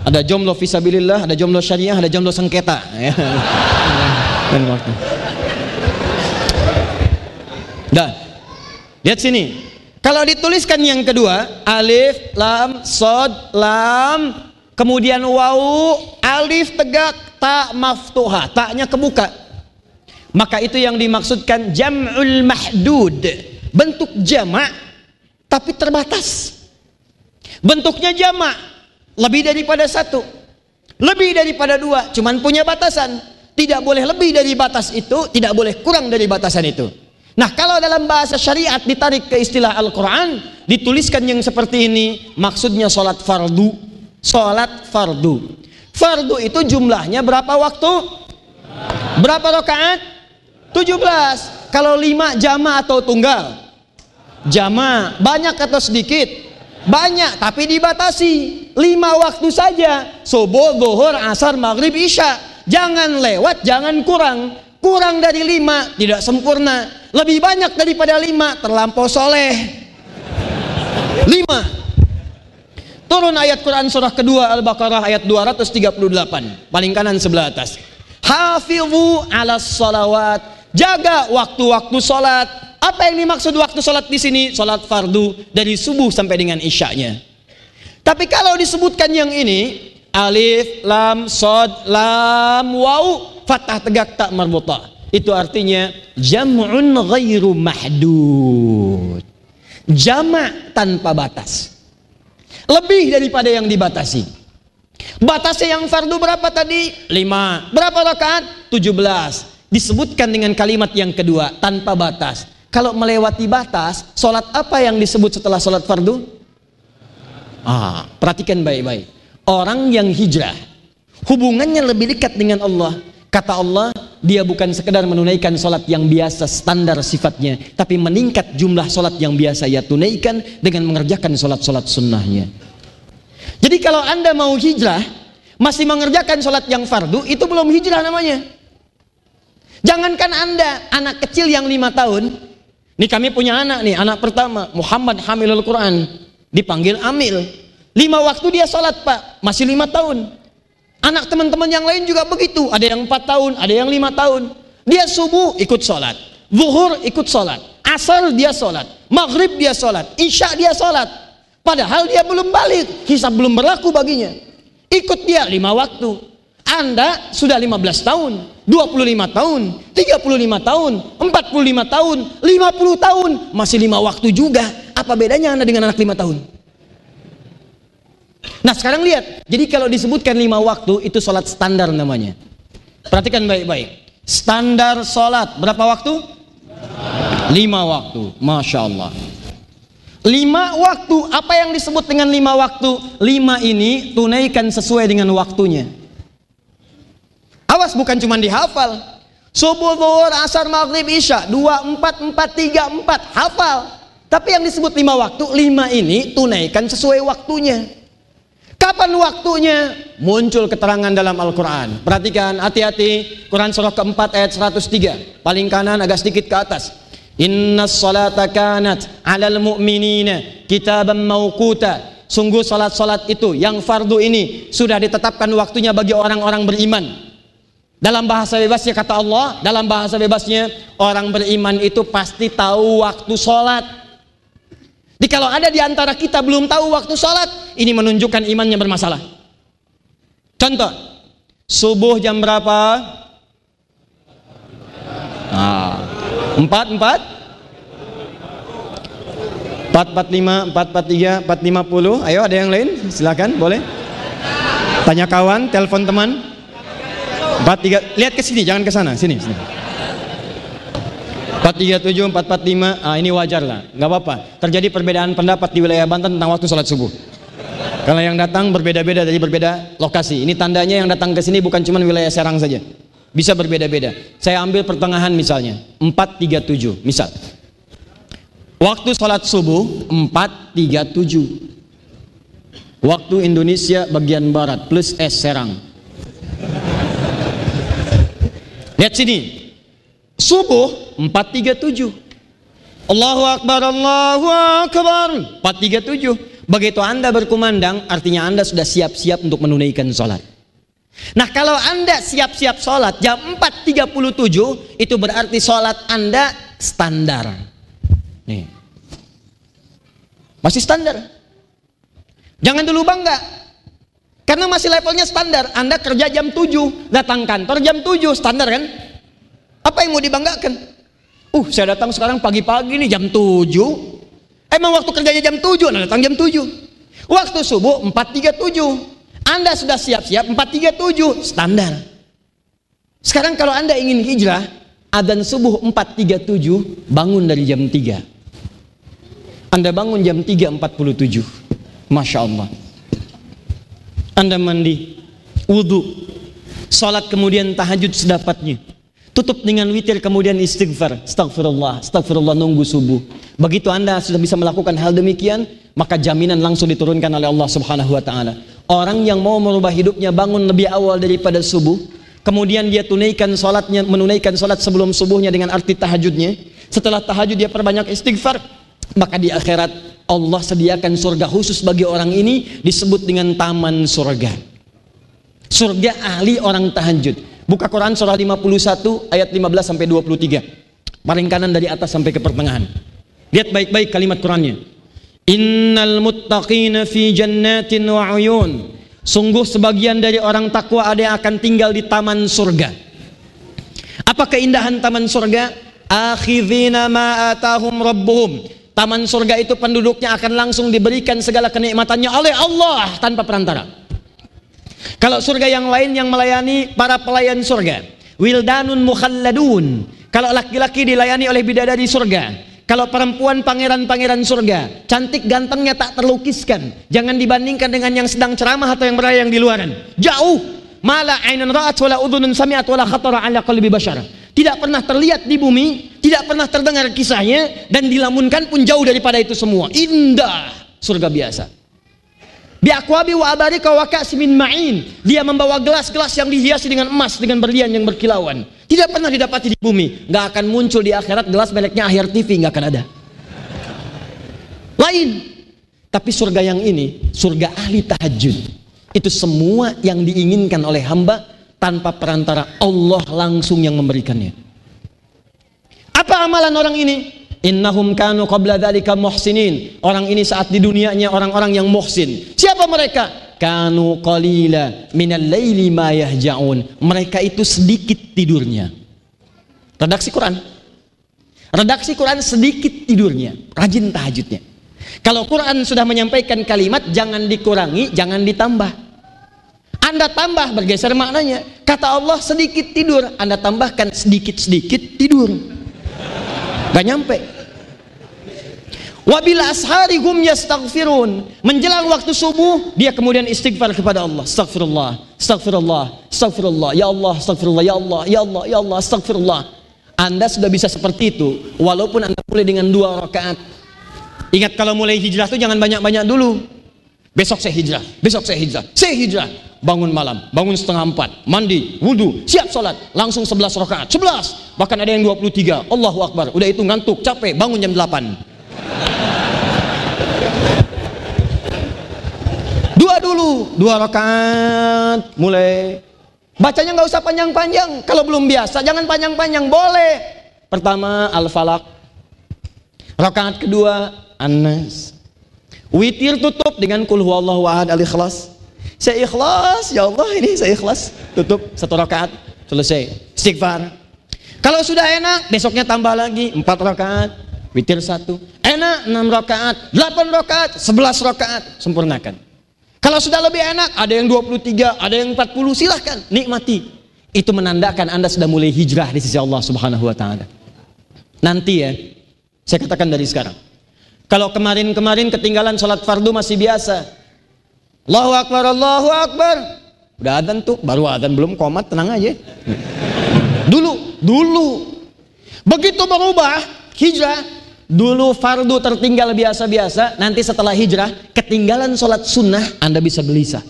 Ada jomblo visabilillah, ada jomblo syariah, ada jomblo sengketa. Ya. Lain waktu. Dan lihat sini. Kalau dituliskan yang kedua, alif, lam, sod, lam, kemudian wau, alif tegak, tak maftuha, taknya kebuka. Maka itu yang dimaksudkan jam'ul mahdud. Bentuk jamak tapi terbatas. Bentuknya jamak, lebih daripada satu, lebih daripada dua, cuman punya batasan. Tidak boleh lebih dari batas itu, tidak boleh kurang dari batasan itu. Nah, kalau dalam bahasa syariat ditarik ke istilah Al-Quran, dituliskan yang seperti ini, maksudnya sholat fardu. Sholat fardu. Fardu itu jumlahnya berapa waktu? Berapa rakaat? 17. Kalau lima jama atau tunggal? Jama banyak atau sedikit? Banyak, tapi dibatasi. Lima waktu saja. Subuh, zuhur, asar, maghrib, isya. Jangan lewat, jangan kurang. Kurang dari lima, tidak sempurna. Lebih banyak daripada lima, terlampau soleh. Lima. Turun ayat Quran surah kedua Al-Baqarah ayat 238. Paling kanan sebelah atas. Hafidhu ala salawat. Jaga waktu-waktu salat apa yang dimaksud waktu sholat di sini? Sholat fardu dari subuh sampai dengan isyaknya. Tapi kalau disebutkan yang ini, alif, lam, sod, lam, waw, fathah tegak tak marbutah. Itu artinya jam'un ghairu mahdud. Jama' tanpa batas. Lebih daripada yang dibatasi. Batasnya yang fardu berapa tadi? 5. Berapa rakaat? 17. Disebutkan dengan kalimat yang kedua tanpa batas kalau melewati batas, sholat apa yang disebut setelah sholat fardu? Ah, perhatikan baik-baik. Orang yang hijrah, hubungannya lebih dekat dengan Allah. Kata Allah, dia bukan sekedar menunaikan sholat yang biasa standar sifatnya, tapi meningkat jumlah sholat yang biasa ia tunaikan dengan mengerjakan sholat-sholat sunnahnya. Jadi kalau anda mau hijrah, masih mengerjakan sholat yang fardu, itu belum hijrah namanya. Jangankan anda, anak kecil yang lima tahun, ini kami punya anak nih, anak pertama Muhammad Hamilul Quran dipanggil Amil. Lima waktu dia sholat pak, masih lima tahun. Anak teman-teman yang lain juga begitu, ada yang empat tahun, ada yang lima tahun. Dia subuh ikut sholat, zuhur ikut sholat, asar dia sholat, maghrib dia sholat, isya dia sholat. Padahal dia belum balik, hisab belum berlaku baginya. Ikut dia lima waktu. Anda sudah 15 tahun, 25 tahun, 35 tahun, 45 tahun, 50 tahun, masih lima waktu juga. Apa bedanya Anda dengan anak lima tahun? Nah sekarang lihat, jadi kalau disebutkan lima waktu itu sholat standar namanya. Perhatikan baik-baik. Standar sholat berapa waktu? Lima waktu, masya Allah. Lima waktu, apa yang disebut dengan lima waktu? Lima ini tunaikan sesuai dengan waktunya. Awas bukan cuma dihafal. Subuh, zuhur, asar, maghrib, isya. Dua, empat, empat, tiga, empat. Hafal. Tapi yang disebut lima waktu, lima ini tunaikan sesuai waktunya. Kapan waktunya? Muncul keterangan dalam Al-Quran. Perhatikan, hati-hati. Quran surah keempat ayat 103. Paling kanan agak sedikit ke atas. Inna salata kanat alal mu'minina kitaban mawkuta. Sungguh salat-salat itu yang fardu ini sudah ditetapkan waktunya bagi orang-orang beriman. Dalam bahasa bebasnya kata Allah, dalam bahasa bebasnya orang beriman itu pasti tahu waktu sholat. Jadi kalau ada di antara kita belum tahu waktu sholat, ini menunjukkan imannya bermasalah. Contoh, subuh jam berapa? Nah, empat, empat, empat, empat lima, empat, empat tiga, empat lima puluh. Ayo, ada yang lain? Silakan, boleh. Tanya kawan, telepon teman. Empat tiga, lihat ke sini, jangan ke sana, sini, sini. Empat tiga tujuh, empat empat lima. Ah ini wajar lah, nggak apa-apa. Terjadi perbedaan pendapat di wilayah Banten tentang waktu sholat subuh. Kalau yang datang berbeda-beda dari berbeda lokasi. Ini tandanya yang datang ke sini bukan cuma wilayah Serang saja. Bisa berbeda-beda. Saya ambil pertengahan misalnya, empat tiga tujuh, misal. Waktu sholat subuh empat tiga tujuh. Waktu Indonesia bagian barat plus S Serang. Lihat sini. Subuh 437. Allahu Akbar, Allahu Akbar. 437. Begitu Anda berkumandang, artinya Anda sudah siap-siap untuk menunaikan sholat. Nah kalau Anda siap-siap sholat jam 4.37, itu berarti sholat Anda standar. Nih. Masih standar. Jangan dulu bangga. Karena masih levelnya standar. Anda kerja jam 7, datang kantor jam 7, standar kan? Apa yang mau dibanggakan? Uh, saya datang sekarang pagi-pagi nih jam 7. Emang waktu kerjanya jam 7, Anda datang jam 7. Waktu subuh 4.37. Anda sudah siap-siap 4.37, standar. Sekarang kalau Anda ingin hijrah, adzan subuh 4.37, bangun dari jam 3. Anda bangun jam 3.47. Masya Allah. Anda mandi, wudhu, sholat kemudian tahajud sedapatnya. Tutup dengan witir kemudian istighfar. Astagfirullah, astagfirullah nunggu subuh. Begitu Anda sudah bisa melakukan hal demikian, maka jaminan langsung diturunkan oleh Allah Subhanahu wa taala. Orang yang mau merubah hidupnya bangun lebih awal daripada subuh, kemudian dia tunaikan sholatnya, menunaikan sholat sebelum subuhnya dengan arti tahajudnya. Setelah tahajud dia perbanyak istighfar, maka di akhirat Allah sediakan surga khusus bagi orang ini disebut dengan taman surga. Surga ahli orang tahajud. Buka Quran surah 51 ayat 15 sampai 23. Paling kanan dari atas sampai ke pertengahan. Lihat baik-baik kalimat Qurannya. Innal muttaqina fi jannatin wa uyun. Sungguh sebagian dari orang takwa ada yang akan tinggal di taman surga. Apa keindahan taman surga? Akhidhina ma atahum rabbuhum Taman surga itu penduduknya akan langsung diberikan segala kenikmatannya oleh Allah tanpa perantara. Kalau surga yang lain yang melayani para pelayan surga, wildanun mukhalladun. Kalau laki-laki dilayani oleh bidadari surga, kalau perempuan pangeran-pangeran surga, cantik gantengnya tak terlukiskan. Jangan dibandingkan dengan yang sedang ceramah atau yang berayang di luaran. Jauh. Mala ainan ra'at wala udhunun sami'at wala khatara ala qalbi bashar tidak pernah terlihat di bumi, tidak pernah terdengar kisahnya dan dilamunkan pun jauh daripada itu semua. Indah surga biasa. Biakwabi wa abarika wa ka'simin ma'in. Dia membawa gelas-gelas yang dihiasi dengan emas dengan berlian yang berkilauan. Tidak pernah didapati di bumi, nggak akan muncul di akhirat gelas mereknya akhir TV nggak akan ada. Lain. Tapi surga yang ini, surga ahli tahajud. Itu semua yang diinginkan oleh hamba tanpa perantara Allah langsung yang memberikannya. Apa amalan orang ini? Innahum kanu qabla dzalika muhsinin. Orang ini saat di dunianya orang-orang yang muhsin. Siapa mereka? Kanu qalila minal laili ma yahja'un. Mereka itu sedikit tidurnya. Redaksi Quran. Redaksi Quran sedikit tidurnya, rajin tahajudnya. Kalau Quran sudah menyampaikan kalimat jangan dikurangi, jangan ditambah. Anda tambah bergeser maknanya. Kata Allah sedikit tidur, Anda tambahkan sedikit-sedikit tidur. Gak nyampe. Wabila ashari hum yastaghfirun. Menjelang waktu subuh, dia kemudian istighfar kepada Allah. Astagfirullah, astagfirullah, astagfirullah. Ya Allah, astagfirullah, ya Allah, ya Allah, ya Allah, astagfirullah. Anda sudah bisa seperti itu, walaupun Anda mulai dengan dua rakaat. Ingat kalau mulai hijrah itu jangan banyak-banyak dulu. Besok saya hijrah, besok saya hijrah, saya hijrah. Bangun malam, bangun setengah empat, mandi, wudhu, siap sholat, langsung sebelas rakaat, sebelas, bahkan ada yang dua puluh tiga, Allahu Akbar, udah itu ngantuk, capek, bangun jam delapan. Dua dulu, dua rakaat, mulai. Bacanya nggak usah panjang-panjang, kalau belum biasa jangan panjang-panjang, boleh. Pertama Al-Falaq, rakaat kedua An-Nas. Witir tutup dengan kulhu Allah ahad al-ikhlas. Saya ikhlas, ya Allah ini saya ikhlas. Tutup satu rakaat, selesai. Istighfar. Kalau sudah enak, besoknya tambah lagi empat rakaat, witir satu. Enak enam rakaat, delapan rakaat, sebelas rakaat, sempurnakan. Kalau sudah lebih enak, ada yang 23, ada yang 40, silahkan nikmati. Itu menandakan Anda sudah mulai hijrah di sisi Allah Subhanahu wa taala. Nanti ya, saya katakan dari sekarang. Kalau kemarin-kemarin ketinggalan sholat fardu masih biasa. Allahu Akbar, Allahu Akbar. Udah adzan tuh, baru adzan belum komat, tenang aja. Dulu, dulu. Begitu berubah, hijrah, dulu fardu tertinggal biasa-biasa, nanti setelah hijrah, ketinggalan sholat sunnah, Anda bisa gelisah.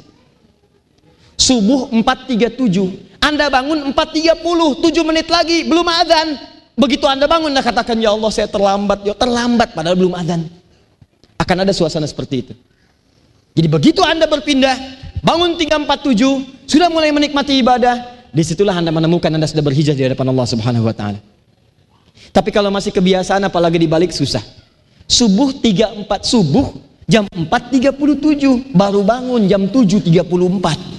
Subuh 4.37, Anda bangun 4.30, 7 menit lagi, belum adzan. Begitu Anda bangun, Anda katakan, Ya Allah saya terlambat, ya terlambat, padahal belum adzan. Akan ada suasana seperti itu. Jadi begitu Anda berpindah, bangun 347, sudah mulai menikmati ibadah, di situlah Anda menemukan Anda sudah berhijrah di hadapan Allah Subhanahu wa taala. Tapi kalau masih kebiasaan apalagi dibalik susah. Subuh 34 subuh jam 4.37 baru bangun jam 7.34.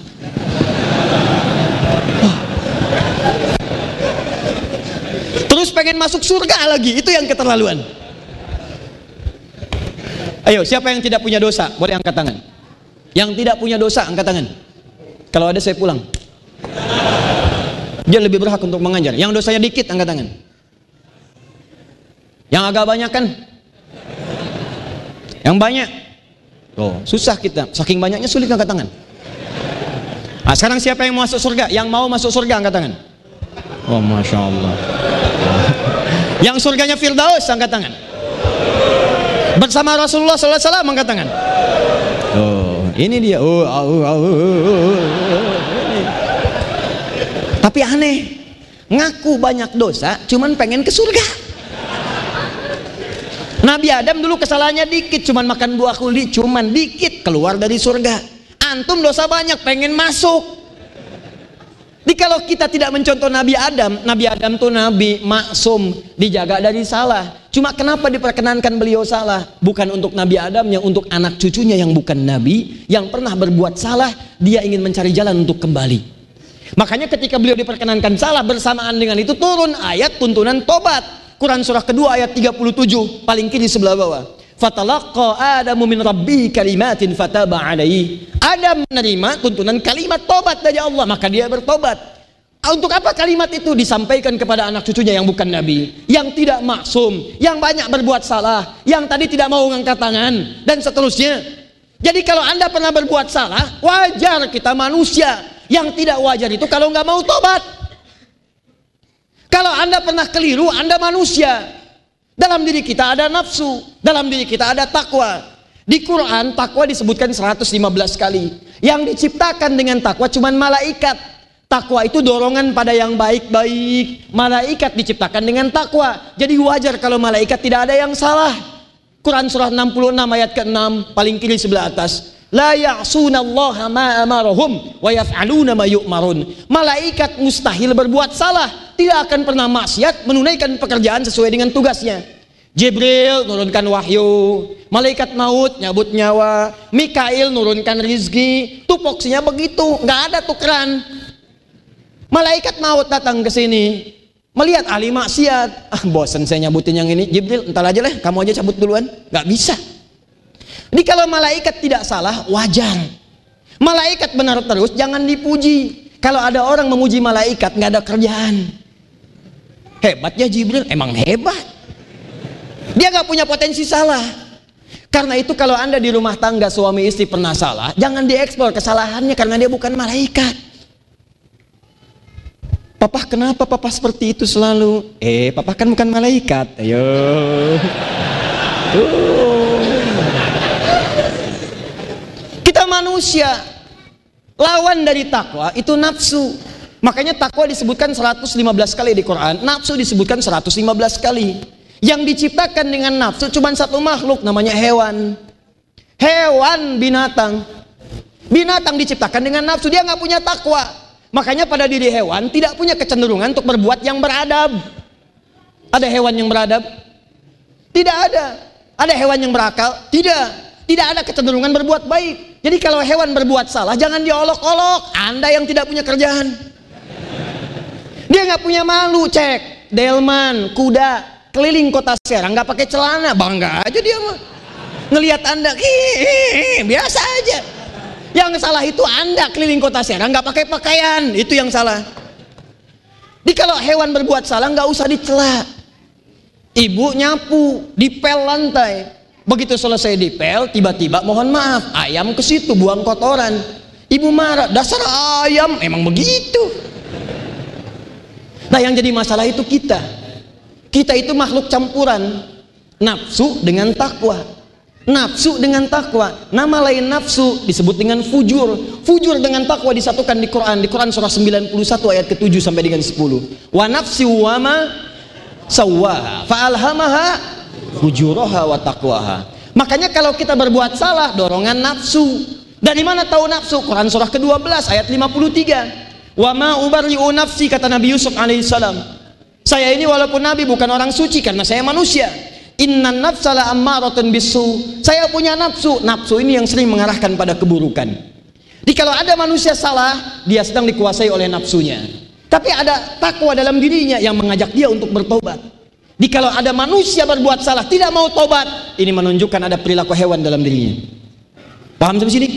Terus pengen masuk surga lagi, itu yang keterlaluan. Ayo, siapa yang tidak punya dosa? Boleh angkat tangan. Yang tidak punya dosa, angkat tangan. Kalau ada saya pulang. Dia lebih berhak untuk mengajar. Yang dosanya dikit, angkat tangan. Yang agak banyak kan? Yang banyak. Oh, susah kita. Saking banyaknya sulit angkat tangan. Nah, sekarang siapa yang mau masuk surga? Yang mau masuk surga angkat tangan. Oh, masya Allah. Yang surganya Firdaus angkat tangan. Bersama Rasulullah Wasallam angkat tangan. Oh, ini dia. Oh, oh, oh, oh, oh. Tapi aneh, ngaku banyak dosa, cuman pengen ke surga. Nabi Adam dulu kesalahannya dikit, cuman makan buah kuli, cuman dikit keluar dari surga. Antum dosa banyak, pengen masuk. Jadi kalau kita tidak mencontoh Nabi Adam, Nabi Adam tuh Nabi maksum, dijaga dari salah. Cuma kenapa diperkenankan beliau salah? Bukan untuk Nabi Adam, yang untuk anak cucunya yang bukan Nabi, yang pernah berbuat salah, dia ingin mencari jalan untuk kembali. Makanya ketika beliau diperkenankan salah bersamaan dengan itu turun ayat tuntunan tobat. Quran surah kedua ayat 37 paling kiri sebelah bawah. Fatalaqqa Adamu min rabbi kalimatin fataba alaihi. Adam menerima tuntunan kalimat tobat dari Allah, maka dia bertobat. Untuk apa kalimat itu disampaikan kepada anak cucunya yang bukan nabi, yang tidak maksum, yang banyak berbuat salah, yang tadi tidak mau mengangkat tangan dan seterusnya. Jadi kalau Anda pernah berbuat salah, wajar kita manusia. Yang tidak wajar itu kalau nggak mau tobat. Kalau Anda pernah keliru, Anda manusia. Dalam diri kita ada nafsu, dalam diri kita ada takwa. Di Quran takwa disebutkan 115 kali. Yang diciptakan dengan takwa cuman malaikat. Takwa itu dorongan pada yang baik-baik. Malaikat diciptakan dengan takwa. Jadi wajar kalau malaikat tidak ada yang salah. Quran surah 66 ayat ke-6 paling kiri sebelah atas. La ya'sunallaha ma amarahum wa yaf'aluna ma yu'marun. Malaikat mustahil berbuat salah. Tidak akan pernah maksiat menunaikan pekerjaan sesuai dengan tugasnya. Jibril nurunkan wahyu, malaikat maut nyabut nyawa, Mikail nurunkan rizki, tupoksinya begitu, nggak ada tukeran. Malaikat maut datang ke sini, melihat ahli maksiat, ah bosan saya nyabutin yang ini, Jibril entar aja lah, kamu aja cabut duluan, nggak bisa. Jadi kalau malaikat tidak salah, wajar. Malaikat benar terus, jangan dipuji. Kalau ada orang memuji malaikat, nggak ada kerjaan. Hebatnya Jibril, emang hebat. Dia gak punya potensi salah. Karena itu kalau anda di rumah tangga suami istri pernah salah, jangan dieksplor kesalahannya karena dia bukan malaikat. Papa kenapa papa seperti itu selalu? Eh, papa kan bukan malaikat. Ayo. Uh. Kita manusia. Lawan dari takwa itu nafsu. Makanya takwa disebutkan 115 kali di Quran, nafsu disebutkan 115 kali. Yang diciptakan dengan nafsu cuma satu makhluk namanya hewan. Hewan binatang. Binatang diciptakan dengan nafsu, dia nggak punya takwa. Makanya pada diri hewan tidak punya kecenderungan untuk berbuat yang beradab. Ada hewan yang beradab? Tidak ada. Ada hewan yang berakal? Tidak. Tidak ada kecenderungan berbuat baik. Jadi kalau hewan berbuat salah jangan diolok-olok. Anda yang tidak punya kerjaan. Dia nggak punya malu, cek. Delman, kuda, keliling kota Serang nggak pakai celana, bangga aja dia mah. Ngelihat Anda, ih, biasa aja. Yang salah itu Anda keliling kota Serang nggak pakai pakaian, itu yang salah. Jadi kalau hewan berbuat salah nggak usah dicela. Ibu nyapu, dipel lantai. Begitu selesai dipel, tiba-tiba mohon maaf, ayam ke situ buang kotoran. Ibu marah, dasar ayam, emang begitu. Nah yang jadi masalah itu kita. Kita itu makhluk campuran nafsu dengan takwa. Nafsu dengan takwa. Nama lain nafsu disebut dengan fujur. Fujur dengan takwa disatukan di Quran. Di Quran surah 91 ayat ke-7 sampai dengan 10. Wa nafsi wa ma sawaha fa'alhamaha fujuraha wa taqwaha. Makanya kalau kita berbuat salah dorongan nafsu. Dari mana tahu nafsu? Quran surah ke-12 ayat 53. Wa ma ubarri'u nafsi kata Nabi Yusuf alaihissalam. Saya ini walaupun nabi bukan orang suci karena saya manusia. Inna nafsala ammaratun bisu. Saya punya nafsu. Nafsu ini yang sering mengarahkan pada keburukan. Jadi kalau ada manusia salah, dia sedang dikuasai oleh nafsunya. Tapi ada takwa dalam dirinya yang mengajak dia untuk bertobat. Jadi kalau ada manusia berbuat salah, tidak mau tobat, ini menunjukkan ada perilaku hewan dalam dirinya. Paham sampai sini?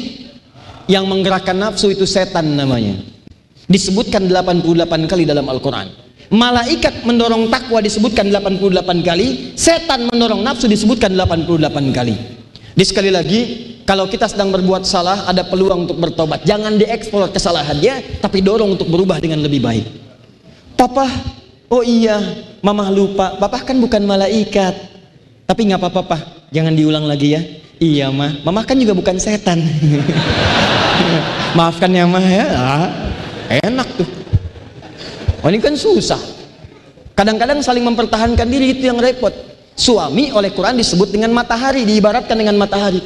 Yang menggerakkan nafsu itu setan namanya. Disebutkan 88 kali dalam Al-Quran. Malaikat mendorong takwa disebutkan 88 kali. Setan mendorong nafsu disebutkan 88 kali. Di sekali lagi kalau kita sedang berbuat salah ada peluang untuk bertobat. Jangan dieksplor kesalahannya tapi dorong untuk berubah dengan lebih baik. Papa oh iya mama lupa. Papa kan bukan malaikat. Tapi nggak apa-apa jangan diulang lagi ya. Iya mah mama kan juga bukan setan. Maafkan ya mah ya. Ah enak tuh. Oh, ini kan susah. Kadang-kadang saling mempertahankan diri itu yang repot. Suami oleh Quran disebut dengan matahari diibaratkan dengan matahari.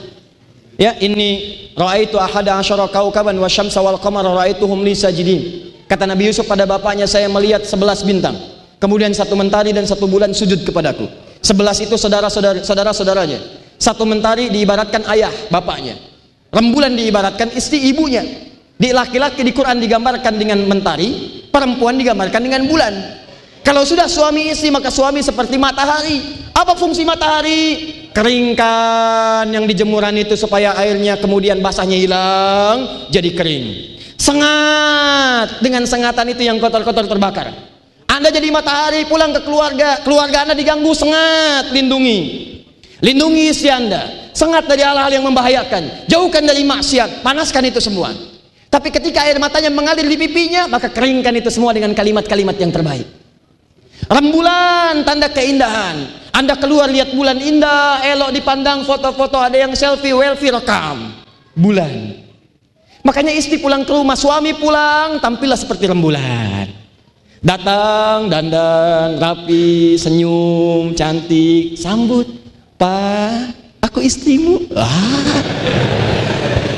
Ya ini raaitu ahada asyara kaukaban wa syamsa wal qamara raaituhum li sajidin. Kata Nabi Yusuf pada bapaknya saya melihat sebelas bintang kemudian satu mentari dan satu bulan sujud kepadaku sebelas itu saudara-saudara saudara-saudaranya satu mentari diibaratkan ayah bapaknya rembulan diibaratkan istri ibunya di laki-laki di Quran digambarkan dengan mentari, perempuan digambarkan dengan bulan. Kalau sudah suami istri maka suami seperti matahari. Apa fungsi matahari? Keringkan yang dijemuran itu supaya airnya kemudian basahnya hilang jadi kering. Sengat dengan sengatan itu yang kotor-kotor terbakar. Anda jadi matahari pulang ke keluarga, keluarga Anda diganggu sengat, lindungi. Lindungi istri Anda. Sengat dari hal-hal yang membahayakan. Jauhkan dari maksiat, panaskan itu semua. Tapi ketika air matanya mengalir di pipinya, maka keringkan itu semua dengan kalimat-kalimat yang terbaik. Rembulan, tanda keindahan. Anda keluar lihat bulan indah, elok dipandang foto-foto, ada yang selfie, welfie, rekam. Bulan. Makanya istri pulang ke rumah, suami pulang, tampillah seperti rembulan. Datang, dandan, rapi, senyum, cantik, sambut. Pak, aku istrimu. Ah.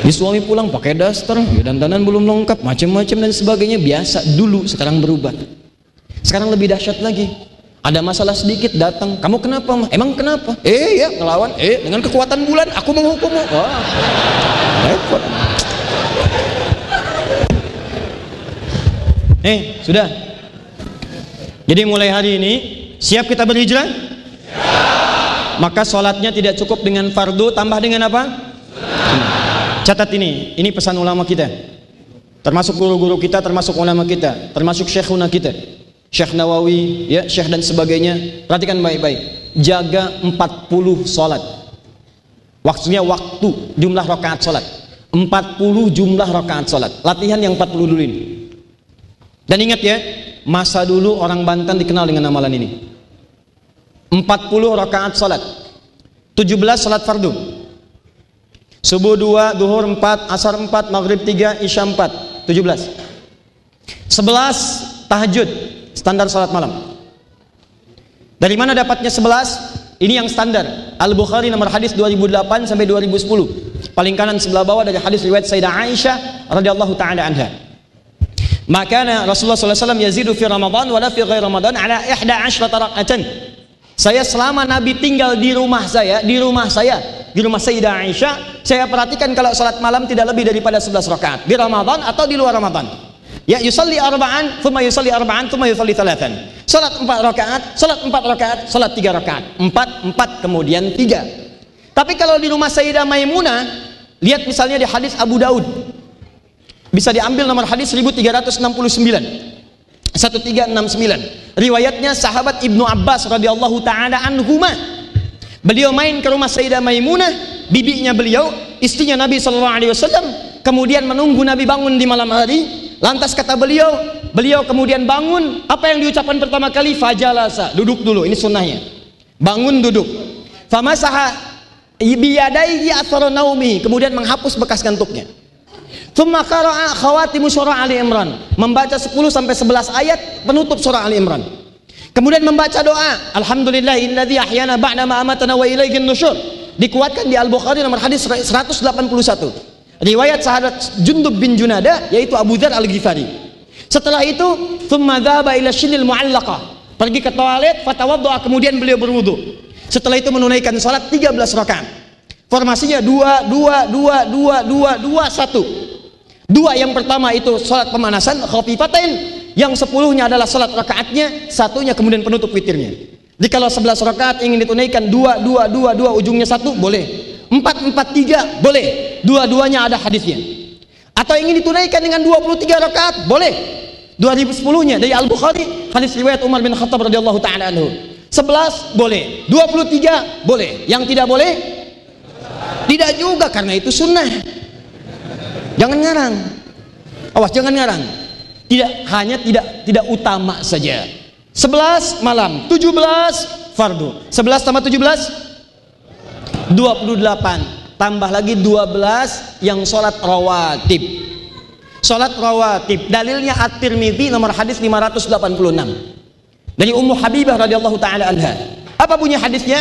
Di suami pulang pakai daster, ya dandanan belum lengkap, macam-macam dan sebagainya biasa dulu, sekarang berubah. Sekarang lebih dahsyat lagi. Ada masalah sedikit datang, kamu kenapa? Mah? Emang kenapa? Eh ya ngelawan, eh dengan kekuatan bulan aku menghukummu. Wah. Eh sudah. Jadi mulai hari ini siap kita berhijrah? Siap. Maka sholatnya tidak cukup dengan fardu, tambah dengan apa? Catat ini, ini pesan ulama kita. Termasuk guru-guru kita, termasuk ulama kita, termasuk syekhuna kita. Syekh Nawawi, ya, syekh dan sebagainya. Perhatikan baik-baik. Jaga 40 salat. Waktunya waktu, jumlah rakaat salat. 40 jumlah rakaat salat. Latihan yang 40 dulu ini. Dan ingat ya, masa dulu orang Banten dikenal dengan amalan ini. 40 rakaat salat. 17 salat fardu. Subuh 2, duhur 4, asar 4, maghrib 3, isya 4 17 11 tahajud standar salat malam. Dari mana dapatnya 11 ini yang standar. Al-Bukhari nomor hadis 2008 sampai 2010 paling kanan sebelah bawah dari hadis riwayat Sayyidah Aisyah radhiyallahu taala anha maka Rasulullah SAW yazidu fi Ramadan wala fi ghairi Ramadan ala 11 raka'atan saya selama Nabi tinggal di rumah saya di rumah saya di rumah Sayyidah Aisyah saya perhatikan kalau sholat malam tidak lebih daripada 11 rakaat di Ramadan atau di luar Ramadan. Ya yusalli arba'an, thumma yusalli arba'an, thumma yusalli thalathan. Salat empat rakaat, salat empat rakaat, salat tiga rakaat. Empat, empat, kemudian tiga. Tapi kalau di rumah Sayyidah Maimunah, lihat misalnya di hadis Abu Daud. Bisa diambil nomor hadis 1369. 1369. Riwayatnya sahabat Ibnu Abbas radhiyallahu taala anhuma. Beliau main ke rumah Sayyidah Maimunah, bibinya beliau, istrinya Nabi sallallahu alaihi wasallam, kemudian menunggu Nabi bangun di malam hari, Lantas kata beliau, beliau kemudian bangun. Apa yang diucapkan pertama kali? Fajalasa. Duduk dulu. Ini sunnahnya. Bangun duduk. Famasaha biyadaihi athara naumi. Kemudian menghapus bekas kantuknya. Thumma qara'a khawatimu surah Ali Imran. Membaca 10 sampai 11 ayat penutup surah Ali Imran. Kemudian membaca doa, Alhamdulillahilladzi ahyana ba'da ma amatana wa ilaihin nusyur. Dikuatkan di Al-Bukhari nomor hadis 181. Riwayat sahabat Jundub bin Junada yaitu Abu Dzar Al-Ghifari. Setelah itu, thumma dhaba ila shinil mu'allaqah. Pergi ke toilet, fatawaddoa kemudian beliau berwudu. Setelah itu menunaikan salat 13 rakaat. Formasinya 2 2 2 2 2 2 1. Dua yang pertama itu salat pemanasan khafifatain, yang sepuluhnya adalah salat rakaatnya, satunya kemudian penutup witirnya. Jadi kalau 11 rakaat ingin ditunaikan dua dua dua dua ujungnya satu boleh. Empat empat tiga boleh. Dua-duanya ada hadisnya. Atau ingin ditunaikan dengan 23 rakaat boleh. 2010-nya dari Al-Bukhari hadis riwayat Umar bin Khattab radhiyallahu taala anhu. 11 boleh, 23 boleh. Yang tidak boleh tidak juga karena itu sunnah. Jangan ngarang. Awas jangan ngarang. Tidak hanya tidak tidak utama saja. 11 malam, 17 fardu. 11 tambah 17 28 tambah lagi 12 yang sholat rawatib sholat rawatib dalilnya at-tirmidhi nomor hadis 586 dari Ummu Habibah radhiyallahu taala anha apa bunyi hadisnya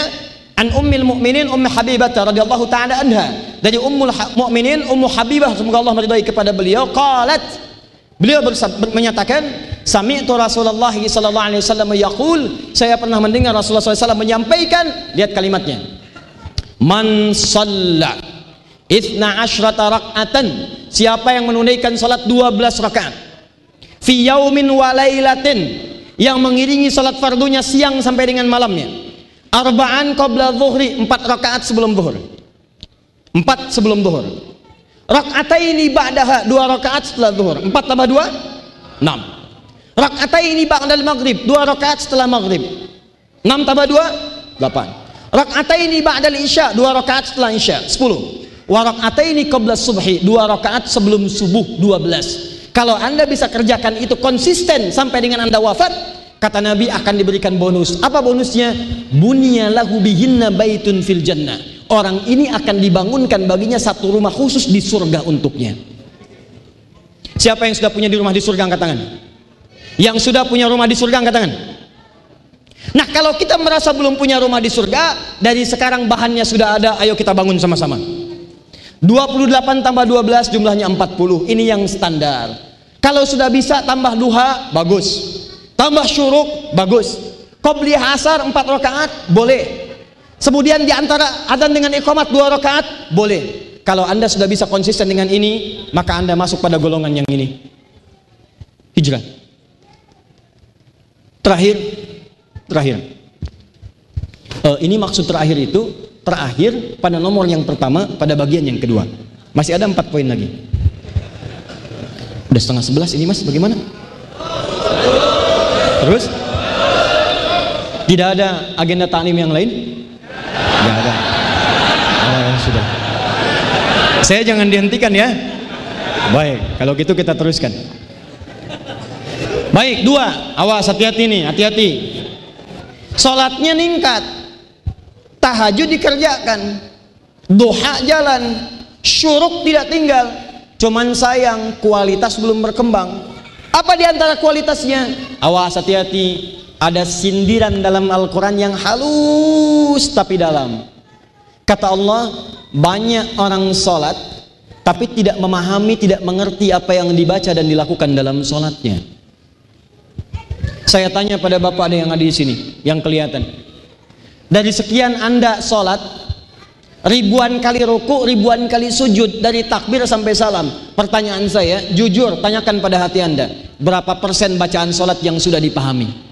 an ummil mu'minin ummu Habibah radhiyallahu taala anha dari ummul mu'minin ummu Habibah semoga Allah meridai kepada beliau. Qalat. Beliau menyatakan sami'tu Rasulullah sallallahu alaihi wasallam yaqul. Saya pernah mendengar Rasulullah SAW menyampaikan lihat kalimatnya. Man salla Ithna ashrata rak'atan. Siapa yang menunaikan salat 12 rakaat Fi yaumin walailatin Yang mengiringi salat fardunya siang sampai dengan malamnya. Arba'an qabla zuhri 4 rakaat sebelum zuhur 4 sebelum zuhur Rak'ataini ba'daha 2 rakaat setelah zuhur 4 tambah 2 6 Rak'ataini ba'dal maghrib 2 rakaat setelah maghrib 6 tambah 2 8 Rak'ataini ba'dal isya, dua rakaat setelah isya, 10. Wa rak'ataini qabla subhi, dua rakaat sebelum subuh, 12. Kalau Anda bisa kerjakan itu konsisten sampai dengan Anda wafat, kata Nabi akan diberikan bonus. Apa bonusnya? Bunya lahu bihinna baitun fil jannah. Orang ini akan dibangunkan baginya satu rumah khusus di surga untuknya. Siapa yang sudah punya di rumah di surga angkat tangan? Yang sudah punya rumah di surga angkat tangan? Nah kalau kita merasa belum punya rumah di surga Dari sekarang bahannya sudah ada Ayo kita bangun sama-sama 28 tambah 12 jumlahnya 40 Ini yang standar Kalau sudah bisa tambah duha Bagus Tambah syuruk Bagus Qobli hasar 4 rakaat Boleh Kemudian di antara adzan dengan iqamat 2 rakaat Boleh. Kalau anda sudah bisa konsisten dengan ini Maka anda masuk pada golongan yang ini. Hijrah. Terakhir. Terakhir. Uh, ini maksud terakhir itu terakhir pada nomor yang pertama pada bagian yang kedua. Masih ada empat poin lagi. Udah setengah sebelas ini mas. Bagaimana? Terus? Tidak ada agenda taklim yang lain tidak ada oh, sudah saya jangan dihentikan ya baik kalau gitu kita teruskan baik dua awas hati-hati nih hati-hati Sholatnya ningkat. Tahajud dikerjakan. Duha jalan. Syuruk tidak tinggal. Cuman sayang kualitas belum berkembang. Apa di antara kualitasnya? Awas hati-hati. Ada sindiran dalam Al-Quran yang halus tapi dalam. Kata Allah, banyak orang sholat tapi tidak memahami, tidak mengerti apa yang dibaca dan dilakukan dalam sholatnya. Saya tanya pada bapak ada yang ada di sini, yang kelihatan. Dari sekian anda sholat, ribuan kali ruku, ribuan kali sujud dari takbir sampai salam. Pertanyaan saya, jujur tanyakan pada hati Anda, berapa persen bacaan sholat yang sudah dipahami?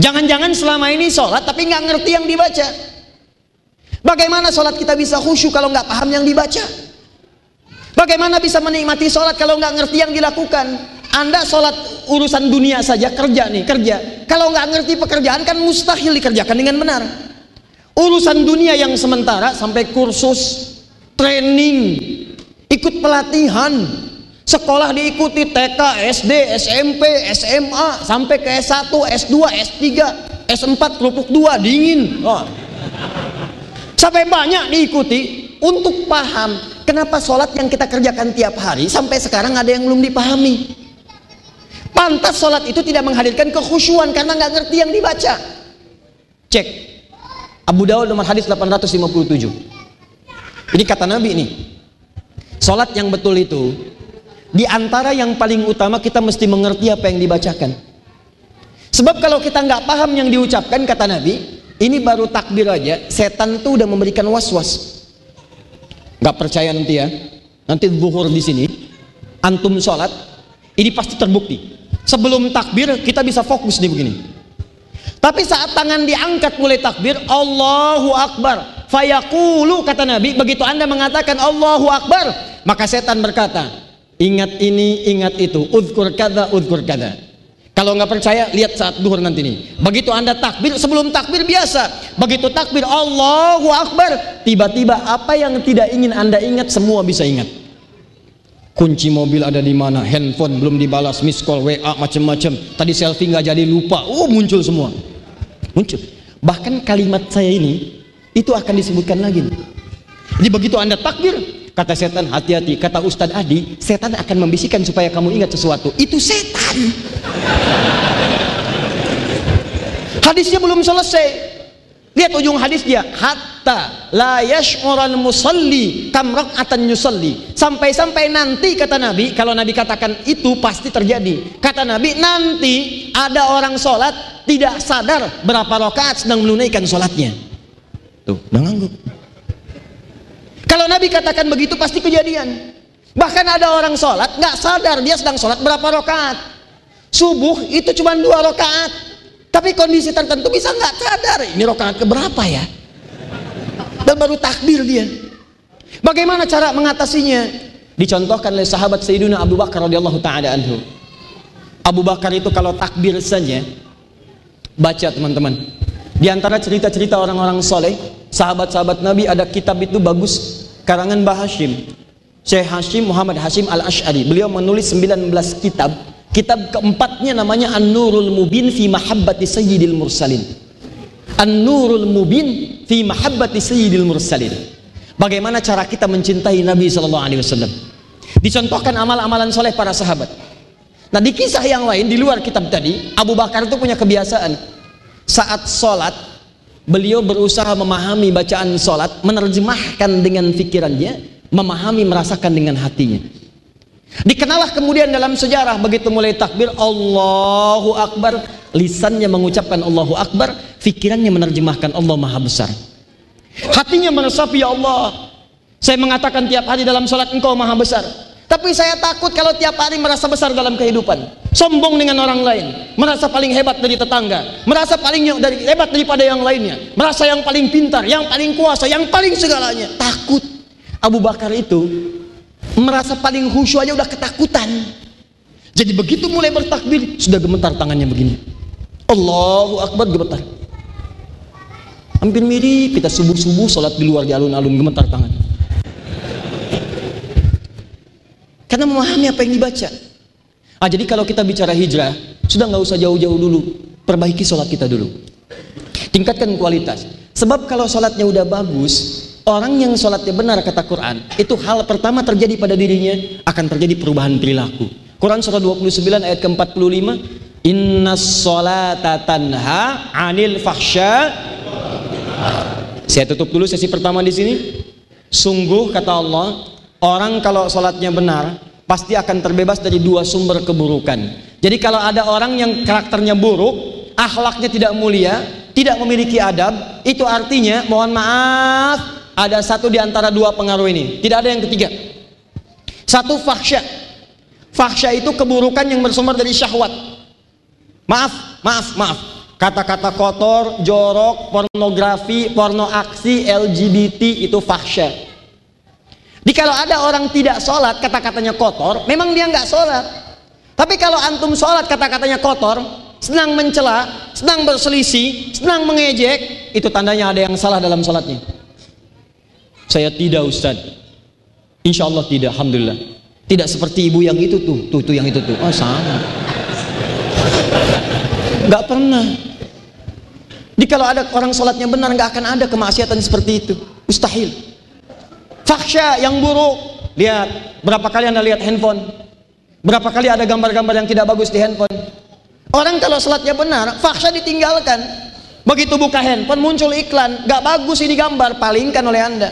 Jangan-jangan selama ini sholat tapi nggak ngerti yang dibaca. Bagaimana sholat kita bisa khusyuk kalau nggak paham yang dibaca? Bagaimana bisa menikmati sholat kalau nggak ngerti yang dilakukan? Anda sholat urusan dunia saja kerja nih kerja. Kalau nggak ngerti pekerjaan kan mustahil dikerjakan dengan benar. Urusan dunia yang sementara sampai kursus, training, ikut pelatihan, sekolah diikuti TK, SD, SMP, SMA, sampai ke S1, S2, S3, S4, kerupuk 2, dingin. Oh. Sampai banyak diikuti untuk paham kenapa sholat yang kita kerjakan tiap hari sampai sekarang ada yang belum dipahami. Pantas sholat itu tidak menghadirkan kekhusyuan karena nggak ngerti yang dibaca. Cek. Abu Dawud nomor hadis 857. Ini kata Nabi ini. Sholat yang betul itu di antara yang paling utama kita mesti mengerti apa yang dibacakan. Sebab kalau kita nggak paham yang diucapkan kata Nabi, ini baru takbir aja, setan tuh udah memberikan was-was. Nggak percaya nanti ya, nanti zuhur di sini, antum sholat, ini pasti terbukti. Sebelum takbir kita bisa fokus di begini. Tapi saat tangan diangkat mulai takbir, Allahu Akbar. Fayaqulu kata Nabi, begitu Anda mengatakan Allahu Akbar, maka setan berkata, ingat ini, ingat itu, uzkur kada, uzkur kada. Kalau nggak percaya, lihat saat duhur nanti nih. Begitu Anda takbir, sebelum takbir biasa. Begitu takbir, Allahu Akbar. Tiba-tiba apa yang tidak ingin Anda ingat, semua bisa ingat kunci mobil ada di mana, handphone belum dibalas, miss call, WA macam-macam. Tadi selfie nggak jadi lupa, oh muncul semua, muncul. Bahkan kalimat saya ini itu akan disebutkan lagi. Jadi begitu anda takbir, kata setan hati-hati, kata Ustadz Adi, setan akan membisikkan supaya kamu ingat sesuatu. Itu setan. Hadisnya belum selesai. Lihat ujung hadis dia, hatta la yash'ural musalli kam rak'atan yusalli. Sampai-sampai nanti kata Nabi, kalau Nabi katakan itu pasti terjadi. Kata Nabi, nanti ada orang sholat tidak sadar berapa rakaat sedang menunaikan sholatnya. Tuh, udah ngangguk. Kalau Nabi katakan begitu pasti kejadian. Bahkan ada orang sholat nggak sadar dia sedang sholat berapa rakaat. Subuh itu cuma dua rakaat. Tapi kondisi tertentu bisa nggak sadar ini rokaat keberapa ya? Dan baru takbir dia. Bagaimana cara mengatasinya? Dicontohkan oleh sahabat Sayyidina Abu Bakar radhiyallahu taala anhu. Abu Bakar itu kalau takbir saja baca teman-teman. Di antara cerita-cerita orang-orang soleh, sahabat-sahabat Nabi ada kitab itu bagus karangan Mbah Hashim. Syekh Hashim Muhammad Hashim Al-Ash'ari. Beliau menulis 19 kitab Kitab keempatnya namanya An-Nurul Mubin fi Mahabbati Sayyidil Mursalin. An-Nurul Mubin fi Mahabbati Sayyidil Mursalin. Bagaimana cara kita mencintai Nabi sallallahu alaihi wasallam? Dicontohkan amal-amalan soleh para sahabat. Nah di kisah yang lain di luar kitab tadi, Abu Bakar itu punya kebiasaan saat sholat beliau berusaha memahami bacaan sholat, menerjemahkan dengan pikirannya, memahami merasakan dengan hatinya. Dikenalah kemudian dalam sejarah begitu mulai takbir Allahu Akbar, lisannya mengucapkan Allahu Akbar, fikirannya menerjemahkan Allah Maha Besar. Hatinya meresapi ya Allah. Saya mengatakan tiap hari dalam sholat Engkau Maha Besar. Tapi saya takut kalau tiap hari merasa besar dalam kehidupan. Sombong dengan orang lain. Merasa paling hebat dari tetangga. Merasa paling dari, hebat daripada yang lainnya. Merasa yang paling pintar, yang paling kuasa, yang paling segalanya. Takut. Abu Bakar itu merasa paling khusyuk aja udah ketakutan jadi begitu mulai bertakbir sudah gemetar tangannya begini Allahu Akbar gemetar hampir mirip kita subuh-subuh sholat di luar di alun-alun gemetar tangan karena memahami apa yang dibaca ah jadi kalau kita bicara hijrah sudah nggak usah jauh-jauh dulu perbaiki sholat kita dulu tingkatkan kualitas sebab kalau sholatnya udah bagus Orang yang sholatnya benar kata Quran, itu hal pertama terjadi pada dirinya akan terjadi perubahan perilaku. Quran surah 29 ayat ke-45, Inna sholata tanha anil fahsya. Saya tutup dulu sesi pertama di sini. Sungguh kata Allah, orang kalau sholatnya benar pasti akan terbebas dari dua sumber keburukan. Jadi kalau ada orang yang karakternya buruk, akhlaknya tidak mulia, tidak memiliki adab, itu artinya mohon maaf ada satu di antara dua pengaruh ini. Tidak ada yang ketiga. Satu fahsya. Fahsya itu keburukan yang bersumber dari syahwat. Maaf, maaf, maaf. Kata-kata kotor, jorok, pornografi, porno aksi, LGBT itu fahsya. Di kalau ada orang tidak sholat, kata-katanya kotor, memang dia nggak sholat. Tapi kalau antum sholat, kata-katanya kotor, senang mencela, senang berselisih, senang mengejek, itu tandanya ada yang salah dalam sholatnya. Saya tidak Ustaz. Insya Allah tidak, Alhamdulillah. Tidak seperti ibu yang itu tuh, tuh, tuh yang itu tuh. Oh sama. Gak pernah. Jadi kalau ada orang sholatnya benar nggak akan ada kemaksiatan seperti itu. Mustahil. Faksha yang buruk. Lihat, berapa kali Anda lihat handphone? Berapa kali ada gambar-gambar yang tidak bagus di handphone? Orang kalau sholatnya benar, faksha ditinggalkan. Begitu buka handphone muncul iklan, nggak bagus ini gambar, palingkan oleh Anda.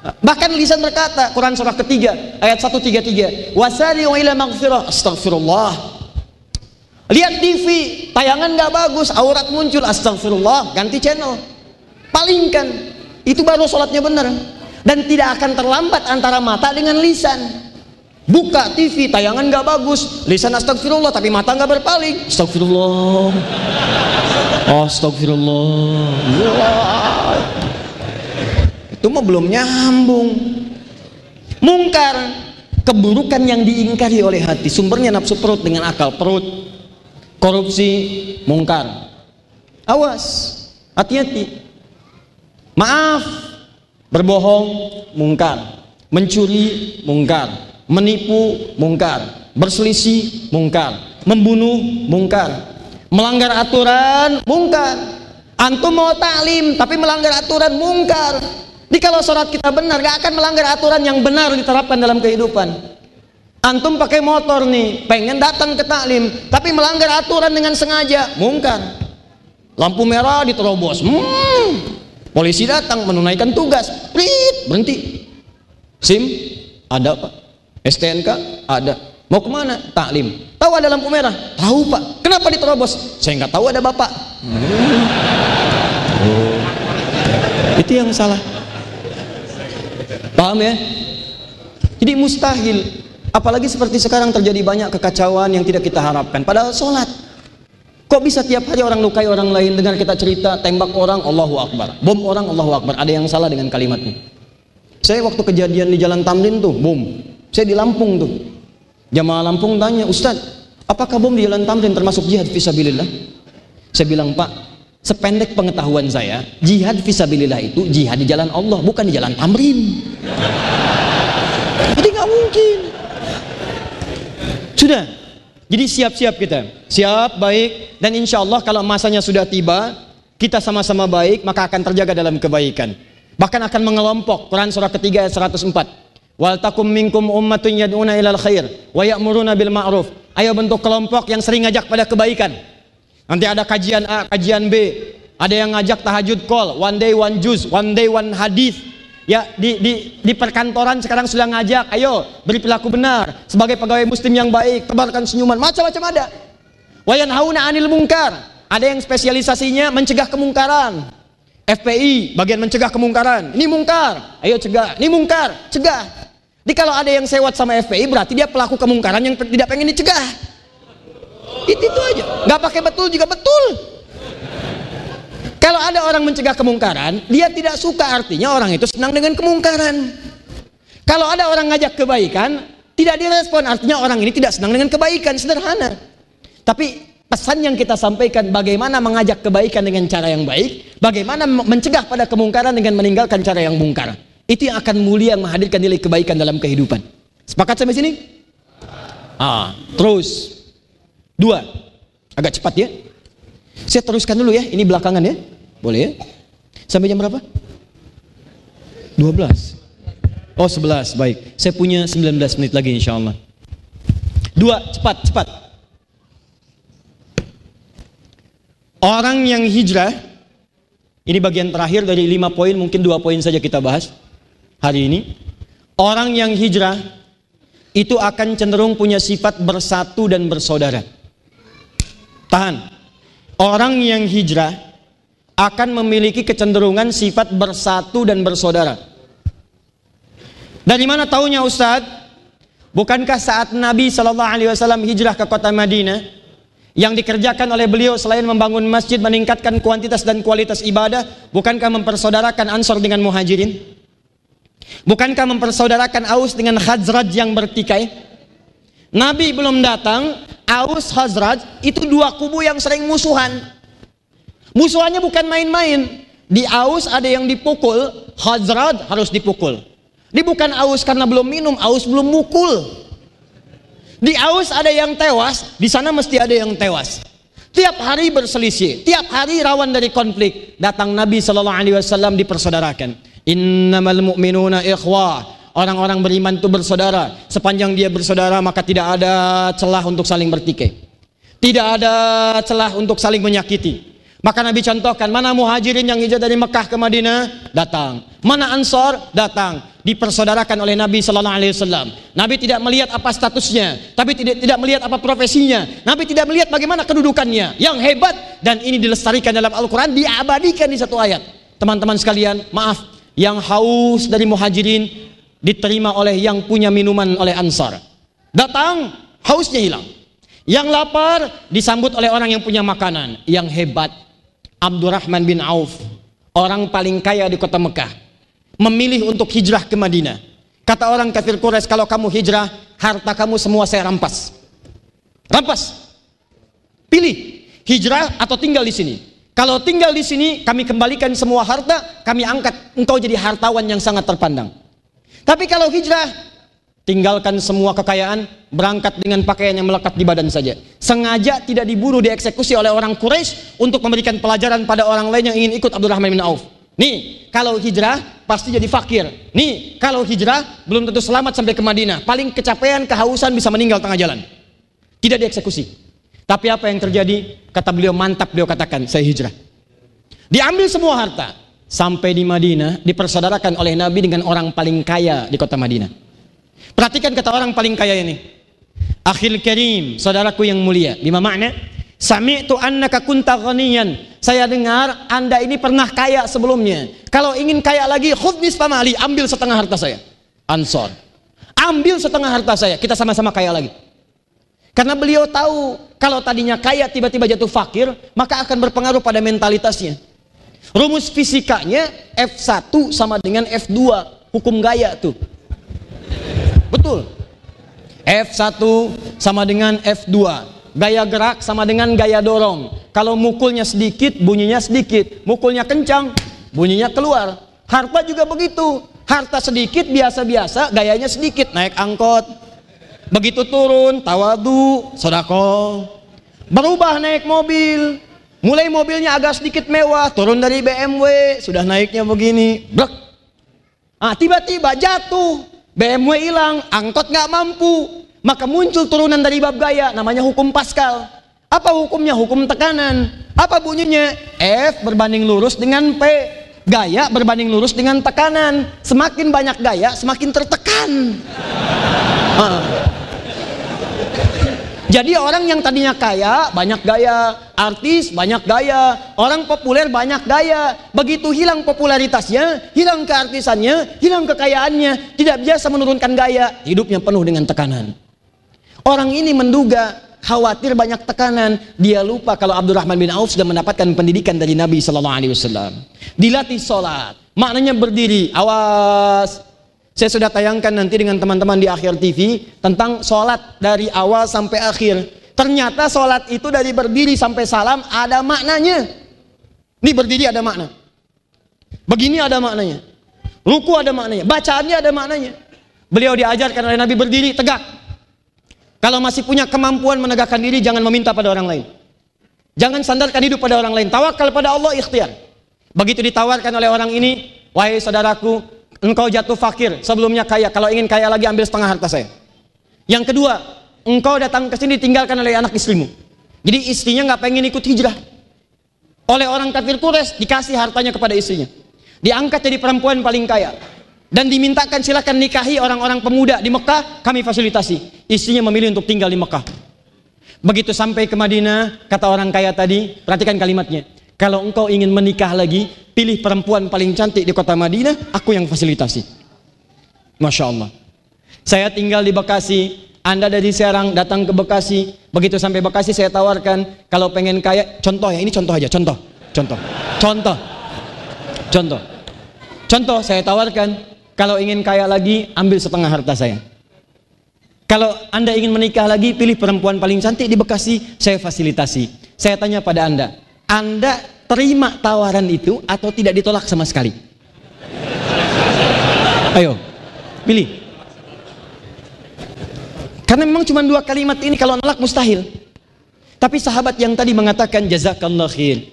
Bahkan lisan berkata, Quran surah ketiga, ayat 133, Wasari'u ila maghfirah, astagfirullah. Lihat TV, tayangan nggak bagus, aurat muncul, astagfirullah, ganti channel. Palingkan, itu baru sholatnya benar. Dan tidak akan terlambat antara mata dengan lisan. Buka TV, tayangan nggak bagus, lisan astagfirullah, tapi mata nggak berpaling. Astagfirullah. Astagfirullah. Ya. Itu mah belum nyambung. Mungkar, keburukan yang diingkari oleh hati, sumbernya nafsu perut dengan akal perut korupsi mungkar awas hati-hati maaf berbohong mungkar. Mencuri mungkar. Menipu mungkar. Berselisih mungkar. Membunuh mungkar. Melanggar aturan mungkar. Antum mau taklim tapi melanggar aturan mungkar. Jadi kalau sholat kita benar gak akan melanggar aturan yang benar diterapkan dalam kehidupan. Antum pakai motor nih, pengen datang ke taklim, tapi melanggar aturan dengan sengaja, mungkar. Lampu merah diterobos, hmm. Polisi datang menunaikan tugas, prit, berhenti. SIM ada pak, STNK ada. Mau ke mana? Taklim. Tahu ada lampu merah? Tahu pak. Kenapa diterobos? Saya nggak tahu ada bapak. Hmm. Oh. Itu yang salah. Paham ya? Jadi mustahil Apalagi seperti sekarang terjadi banyak kekacauan yang tidak kita harapkan. Padahal sholat. Kok bisa tiap hari orang lukai orang lain dengan kita cerita tembak orang Allahu Akbar, bom orang Allahu Akbar. Ada yang salah dengan kalimatnya. Saya waktu kejadian di Jalan Tamrin tuh bom. Saya di Lampung tuh. Jamaah Lampung tanya, Ustaz, apakah bom di Jalan Tamrin termasuk jihad fisabilillah? Saya bilang, Pak, sependek pengetahuan saya, jihad fisabilillah itu jihad di jalan Allah, bukan di Jalan Tamrin. Jadi nggak mungkin. Sudah. Jadi siap-siap kita. Siap, baik. Dan insya Allah kalau masanya sudah tiba, kita sama-sama baik, maka akan terjaga dalam kebaikan. Bahkan akan mengelompok. Quran surah ketiga ayat 104. Wal takum minkum ummatun yad'una ilal khair wa ya'muruna bil ma'ruf. Ayo bentuk kelompok yang sering ngajak pada kebaikan. Nanti ada kajian A, kajian B. Ada yang ngajak tahajud call, one day one juz, one day one hadis ya di, di, di perkantoran sekarang sudah ngajak. Ayo beri perilaku benar. Sebagai pegawai muslim yang baik tebarkan senyuman. Macam-macam ada. Wayan hauna anil mungkar ada yang spesialisasinya mencegah kemungkaran. FPI bagian mencegah kemungkaran. Ini mungkar. Ayo cegah. Ini mungkar. Cegah. Jadi kalau ada yang sewot sama FPI berarti dia pelaku kemungkaran yang tidak pengen dicegah. Itu, itu aja. Nggak pakai betul juga. Betul kalau ada orang mencegah kemungkaran, dia tidak suka artinya orang itu senang dengan kemungkaran. Kalau ada orang ngajak kebaikan, tidak direspon artinya orang ini tidak senang dengan kebaikan, sederhana. Tapi pesan yang kita sampaikan bagaimana mengajak kebaikan dengan cara yang baik, bagaimana mencegah pada kemungkaran dengan meninggalkan cara yang mungkar. Itu yang akan mulia menghadirkan nilai kebaikan dalam kehidupan. Sepakat sampai sini? Ah, terus. Dua. Agak cepat ya. Saya teruskan dulu ya, ini belakangan ya. Boleh ya? Sampai jam berapa? 12. Oh 11, baik. Saya punya 19 menit lagi insya Allah. Dua, cepat, cepat. Orang yang hijrah, ini bagian terakhir dari lima poin, mungkin dua poin saja kita bahas hari ini. Orang yang hijrah itu akan cenderung punya sifat bersatu dan bersaudara. Tahan. Orang yang hijrah akan memiliki kecenderungan sifat bersatu dan bersaudara. Dari mana taunya Ustaz? Bukankah saat Nabi Shallallahu Alaihi Wasallam hijrah ke kota Madinah, yang dikerjakan oleh beliau selain membangun masjid, meningkatkan kuantitas dan kualitas ibadah, bukankah mempersaudarakan Ansor dengan Muhajirin? Bukankah mempersaudarakan Aus dengan Khazraj yang bertikai? Nabi belum datang, Aus Khazraj itu dua kubu yang sering musuhan. Musuhannya bukan main-main. Di Aus ada yang dipukul, Khazraj harus dipukul. Di bukan Aus karena belum minum, Aus belum mukul. Di Aus ada yang tewas, di sana mesti ada yang tewas. Tiap hari berselisih, tiap hari rawan dari konflik. Datang Nabi Shallallahu Alaihi Wasallam dipersaudarakan. Innamal mu'minuna ikhwah. Orang-orang beriman itu bersaudara. Sepanjang dia bersaudara maka tidak ada celah untuk saling bertikai. Tidak ada celah untuk saling menyakiti. Maka Nabi contohkan, mana muhajirin yang hijrah dari Mekah ke Madinah? Datang. Mana ansor? Datang. Dipersaudarakan oleh Nabi Sallallahu Alaihi Wasallam. Nabi tidak melihat apa statusnya, tapi tidak tidak melihat apa profesinya. Nabi tidak melihat bagaimana kedudukannya. Yang hebat dan ini dilestarikan dalam Al-Quran, diabadikan di satu ayat. Teman-teman sekalian, maaf, yang haus dari muhajirin diterima oleh yang punya minuman oleh ansar. Datang, hausnya hilang. Yang lapar disambut oleh orang yang punya makanan. Yang hebat Abdurrahman bin Auf, orang paling kaya di kota Mekah, memilih untuk hijrah ke Madinah. Kata orang kafir Quraisy, kalau kamu hijrah, harta kamu semua saya rampas. Rampas. Pilih hijrah atau tinggal di sini. Kalau tinggal di sini, kami kembalikan semua harta, kami angkat engkau jadi hartawan yang sangat terpandang. Tapi kalau hijrah, tinggalkan semua kekayaan, berangkat dengan pakaian yang melekat di badan saja. Sengaja tidak dibunuh, dieksekusi oleh orang Quraisy untuk memberikan pelajaran pada orang lain yang ingin ikut Abdurrahman bin Auf. Nih, kalau hijrah pasti jadi fakir. Nih, kalau hijrah belum tentu selamat sampai ke Madinah. Paling kecapean, kehausan bisa meninggal tengah jalan. Tidak dieksekusi. Tapi apa yang terjadi? Kata beliau mantap beliau katakan, saya hijrah. Diambil semua harta. Sampai di Madinah dipersaudarakan oleh Nabi dengan orang paling kaya di kota Madinah. Perhatikan kata orang paling kaya ini. Akhil karim, saudaraku yang mulia. Lima makna? Sami'tu annaka kunta ghaniyan. Saya dengar Anda ini pernah kaya sebelumnya. Kalau ingin kaya lagi, khudnis pamali, ambil setengah harta saya. Ansor. Ambil setengah harta saya, kita sama-sama kaya lagi. Karena beliau tahu kalau tadinya kaya tiba-tiba jatuh fakir, maka akan berpengaruh pada mentalitasnya. Rumus fisikanya F1 sama dengan F2, hukum gaya tuh. Betul. F1 sama dengan F2. Gaya gerak sama dengan gaya dorong. Kalau mukulnya sedikit, bunyinya sedikit. Mukulnya kencang, bunyinya keluar. Harta juga begitu. Harta sedikit biasa-biasa, gayanya sedikit. Naik angkot. Begitu turun, tawadu, sodako. Berubah naik mobil. Mulai mobilnya agak sedikit mewah, turun dari BMW, sudah naiknya begini. Blek. Ah, tiba-tiba jatuh BMW hilang, angkot nggak mampu, maka muncul turunan dari bab gaya, namanya hukum Pascal. Apa hukumnya? Hukum tekanan. Apa bunyinya? F berbanding lurus dengan P. Gaya berbanding lurus dengan tekanan. Semakin banyak gaya, semakin tertekan. Jadi orang yang tadinya kaya banyak gaya, artis banyak gaya, orang populer banyak gaya. Begitu hilang popularitasnya, hilang keartisannya, hilang kekayaannya, tidak biasa menurunkan gaya, hidupnya penuh dengan tekanan. Orang ini menduga khawatir banyak tekanan, dia lupa kalau Abdurrahman bin Auf sudah mendapatkan pendidikan dari Nabi Shallallahu Alaihi Wasallam. Dilatih sholat, maknanya berdiri, awas, saya sudah tayangkan nanti dengan teman-teman di akhir TV tentang sholat dari awal sampai akhir. Ternyata sholat itu dari berdiri sampai salam ada maknanya. Ini berdiri ada makna. Begini ada maknanya. Ruku ada maknanya. Bacaannya ada maknanya. Beliau diajarkan oleh Nabi berdiri tegak. Kalau masih punya kemampuan menegakkan diri jangan meminta pada orang lain. Jangan sandarkan hidup pada orang lain. Tawakal pada Allah ikhtiar. Begitu ditawarkan oleh orang ini, wahai saudaraku, engkau jatuh fakir, sebelumnya kaya. Kalau ingin kaya lagi ambil setengah harta saya. Yang kedua, engkau datang ke sini ditinggalkan oleh anak istrimu. Jadi istrinya nggak pengen ikut hijrah. Oleh orang kafir Quraisy dikasih hartanya kepada istrinya. Diangkat jadi perempuan paling kaya. Dan dimintakan silakan nikahi orang-orang pemuda di Mekah, kami fasilitasi. Istrinya memilih untuk tinggal di Mekah. Begitu sampai ke Madinah, kata orang kaya tadi, perhatikan kalimatnya. Kalau engkau ingin menikah lagi, pilih perempuan paling cantik di kota Madinah, aku yang fasilitasi. Masya Allah. Saya tinggal di Bekasi, anda dari Serang datang ke Bekasi, begitu sampai Bekasi saya tawarkan, kalau pengen kaya, contoh ya, ini contoh aja, contoh, contoh, contoh, contoh, contoh saya tawarkan, kalau ingin kaya lagi, ambil setengah harta saya. Kalau Anda ingin menikah lagi, pilih perempuan paling cantik di Bekasi, saya fasilitasi. Saya tanya pada Anda, Anda terima tawaran itu atau tidak ditolak sama sekali? Ayo, pilih. Karena memang cuma dua kalimat ini kalau nolak mustahil. Tapi sahabat yang tadi mengatakan jazakallah khair.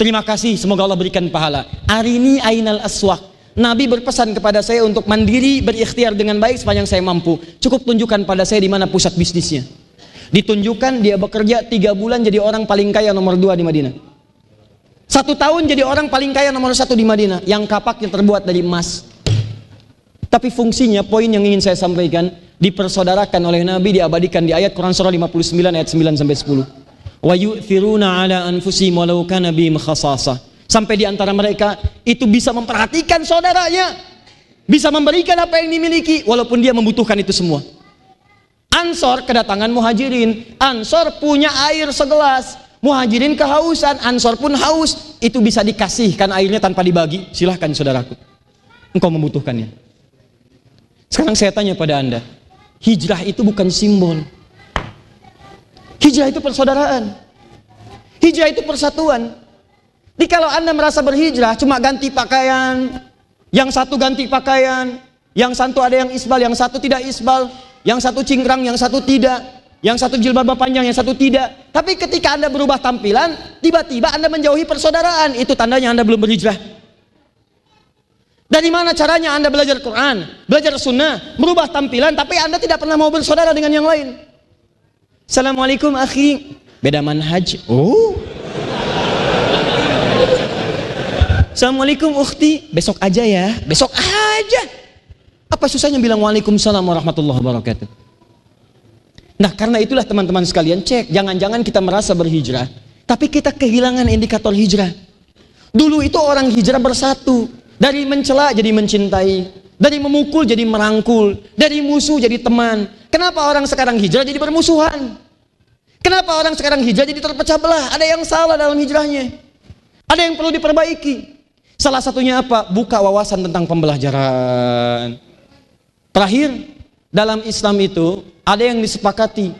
Terima kasih, semoga Allah berikan pahala. Arini ainal aswaq. Nabi berpesan kepada saya untuk mandiri berikhtiar dengan baik sepanjang saya mampu. Cukup tunjukkan pada saya di mana pusat bisnisnya. Ditunjukkan dia bekerja tiga bulan jadi orang paling kaya nomor dua di Madinah. Satu tahun jadi orang paling kaya nomor satu di Madinah. Yang kapaknya terbuat dari emas. Tapi fungsinya, poin yang ingin saya sampaikan, dipersaudarakan oleh Nabi diabadikan di ayat Quran surah 59 ayat 9 sampai 10. Wa yu'thiruna ala anfusihim walau kana bihim. Sampai di antara mereka itu bisa memperhatikan saudaranya, bisa memberikan apa yang dimiliki walaupun dia membutuhkan itu semua. Ansor kedatangan muhajirin, Ansor punya air segelas, muhajirin kehausan, Ansor pun haus, itu bisa dikasihkan airnya tanpa dibagi. Silahkan saudaraku, engkau membutuhkannya. Sekarang saya tanya pada Anda, hijrah itu bukan simbol. Hijrah itu persaudaraan. Hijrah itu persatuan. Jadi kalau Anda merasa berhijrah cuma ganti pakaian, yang satu ganti pakaian, yang satu ada yang isbal, yang satu tidak isbal, yang satu cingkrang, yang satu tidak, yang satu jilbab panjang, yang satu tidak. Tapi ketika Anda berubah tampilan, tiba-tiba Anda menjauhi persaudaraan, itu tandanya Anda belum berhijrah. Dari mana caranya Anda belajar Quran, belajar sunnah, merubah tampilan, tapi Anda tidak pernah mau bersaudara dengan yang lain. Assalamualaikum akhi. Beda manhaj. Oh. Assalamualaikum ukhti. Besok aja ya. Besok aja. Apa susahnya bilang waalaikumsalam warahmatullahi wabarakatuh. Nah karena itulah teman-teman sekalian cek. Jangan-jangan kita merasa berhijrah. Tapi kita kehilangan indikator hijrah. Dulu itu orang hijrah bersatu. Dari mencela jadi mencintai, dari memukul jadi merangkul, dari musuh jadi teman. Kenapa orang sekarang hijrah jadi bermusuhan? Kenapa orang sekarang hijrah jadi terpecah belah? Ada yang salah dalam hijrahnya. Ada yang perlu diperbaiki. Salah satunya apa? Buka wawasan tentang pembelajaran. Terakhir, dalam Islam itu ada yang disepakati.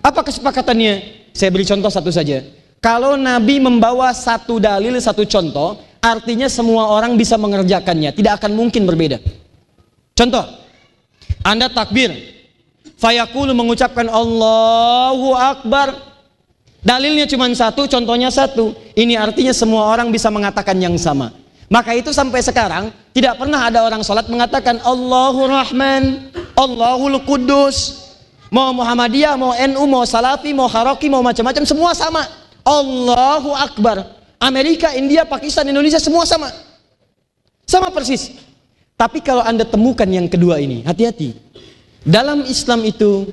Apa kesepakatannya? Saya beri contoh satu saja. Kalau Nabi membawa satu dalil, satu contoh, artinya semua orang bisa mengerjakannya, tidak akan mungkin berbeda. Contoh, Anda takbir, fayaqulu mengucapkan Allahu Akbar. Dalilnya cuma satu, contohnya satu. Ini artinya semua orang bisa mengatakan yang sama. Maka itu sampai sekarang tidak pernah ada orang sholat mengatakan Allahu Rahman, Allahul Kudus. Mau Muhammadiyah, mau NU, mau Salafi, mau Haroki, mau macam-macam semua sama. Allahu Akbar. Amerika, India, Pakistan, Indonesia semua sama. Sama persis. Tapi kalau Anda temukan yang kedua ini, hati-hati. Dalam Islam itu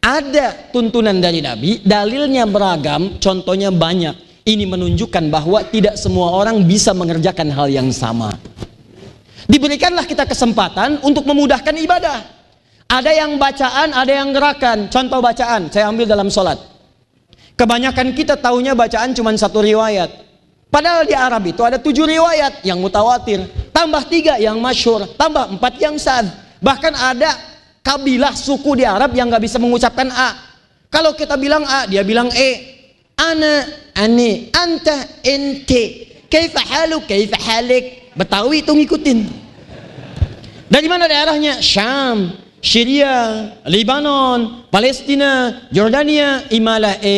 ada tuntunan dari Nabi, dalilnya beragam, contohnya banyak. Ini menunjukkan bahwa tidak semua orang bisa mengerjakan hal yang sama. Diberikanlah kita kesempatan untuk memudahkan ibadah. Ada yang bacaan, ada yang gerakan. Contoh bacaan, saya ambil dalam sholat. Kebanyakan kita tahunya bacaan cuma satu riwayat. Padahal di Arab itu ada tujuh riwayat yang mutawatir, tambah tiga yang masyur, tambah empat yang sad. Bahkan ada kabilah suku di Arab yang nggak bisa mengucapkan a. Kalau kita bilang a, dia bilang e. Ana, ane, anta, ente. Kaifa halu, kaifa halik. Betawi itu ngikutin. Dari mana daerahnya? Syam, Syria, Lebanon, Palestina, Jordania, Imalah e.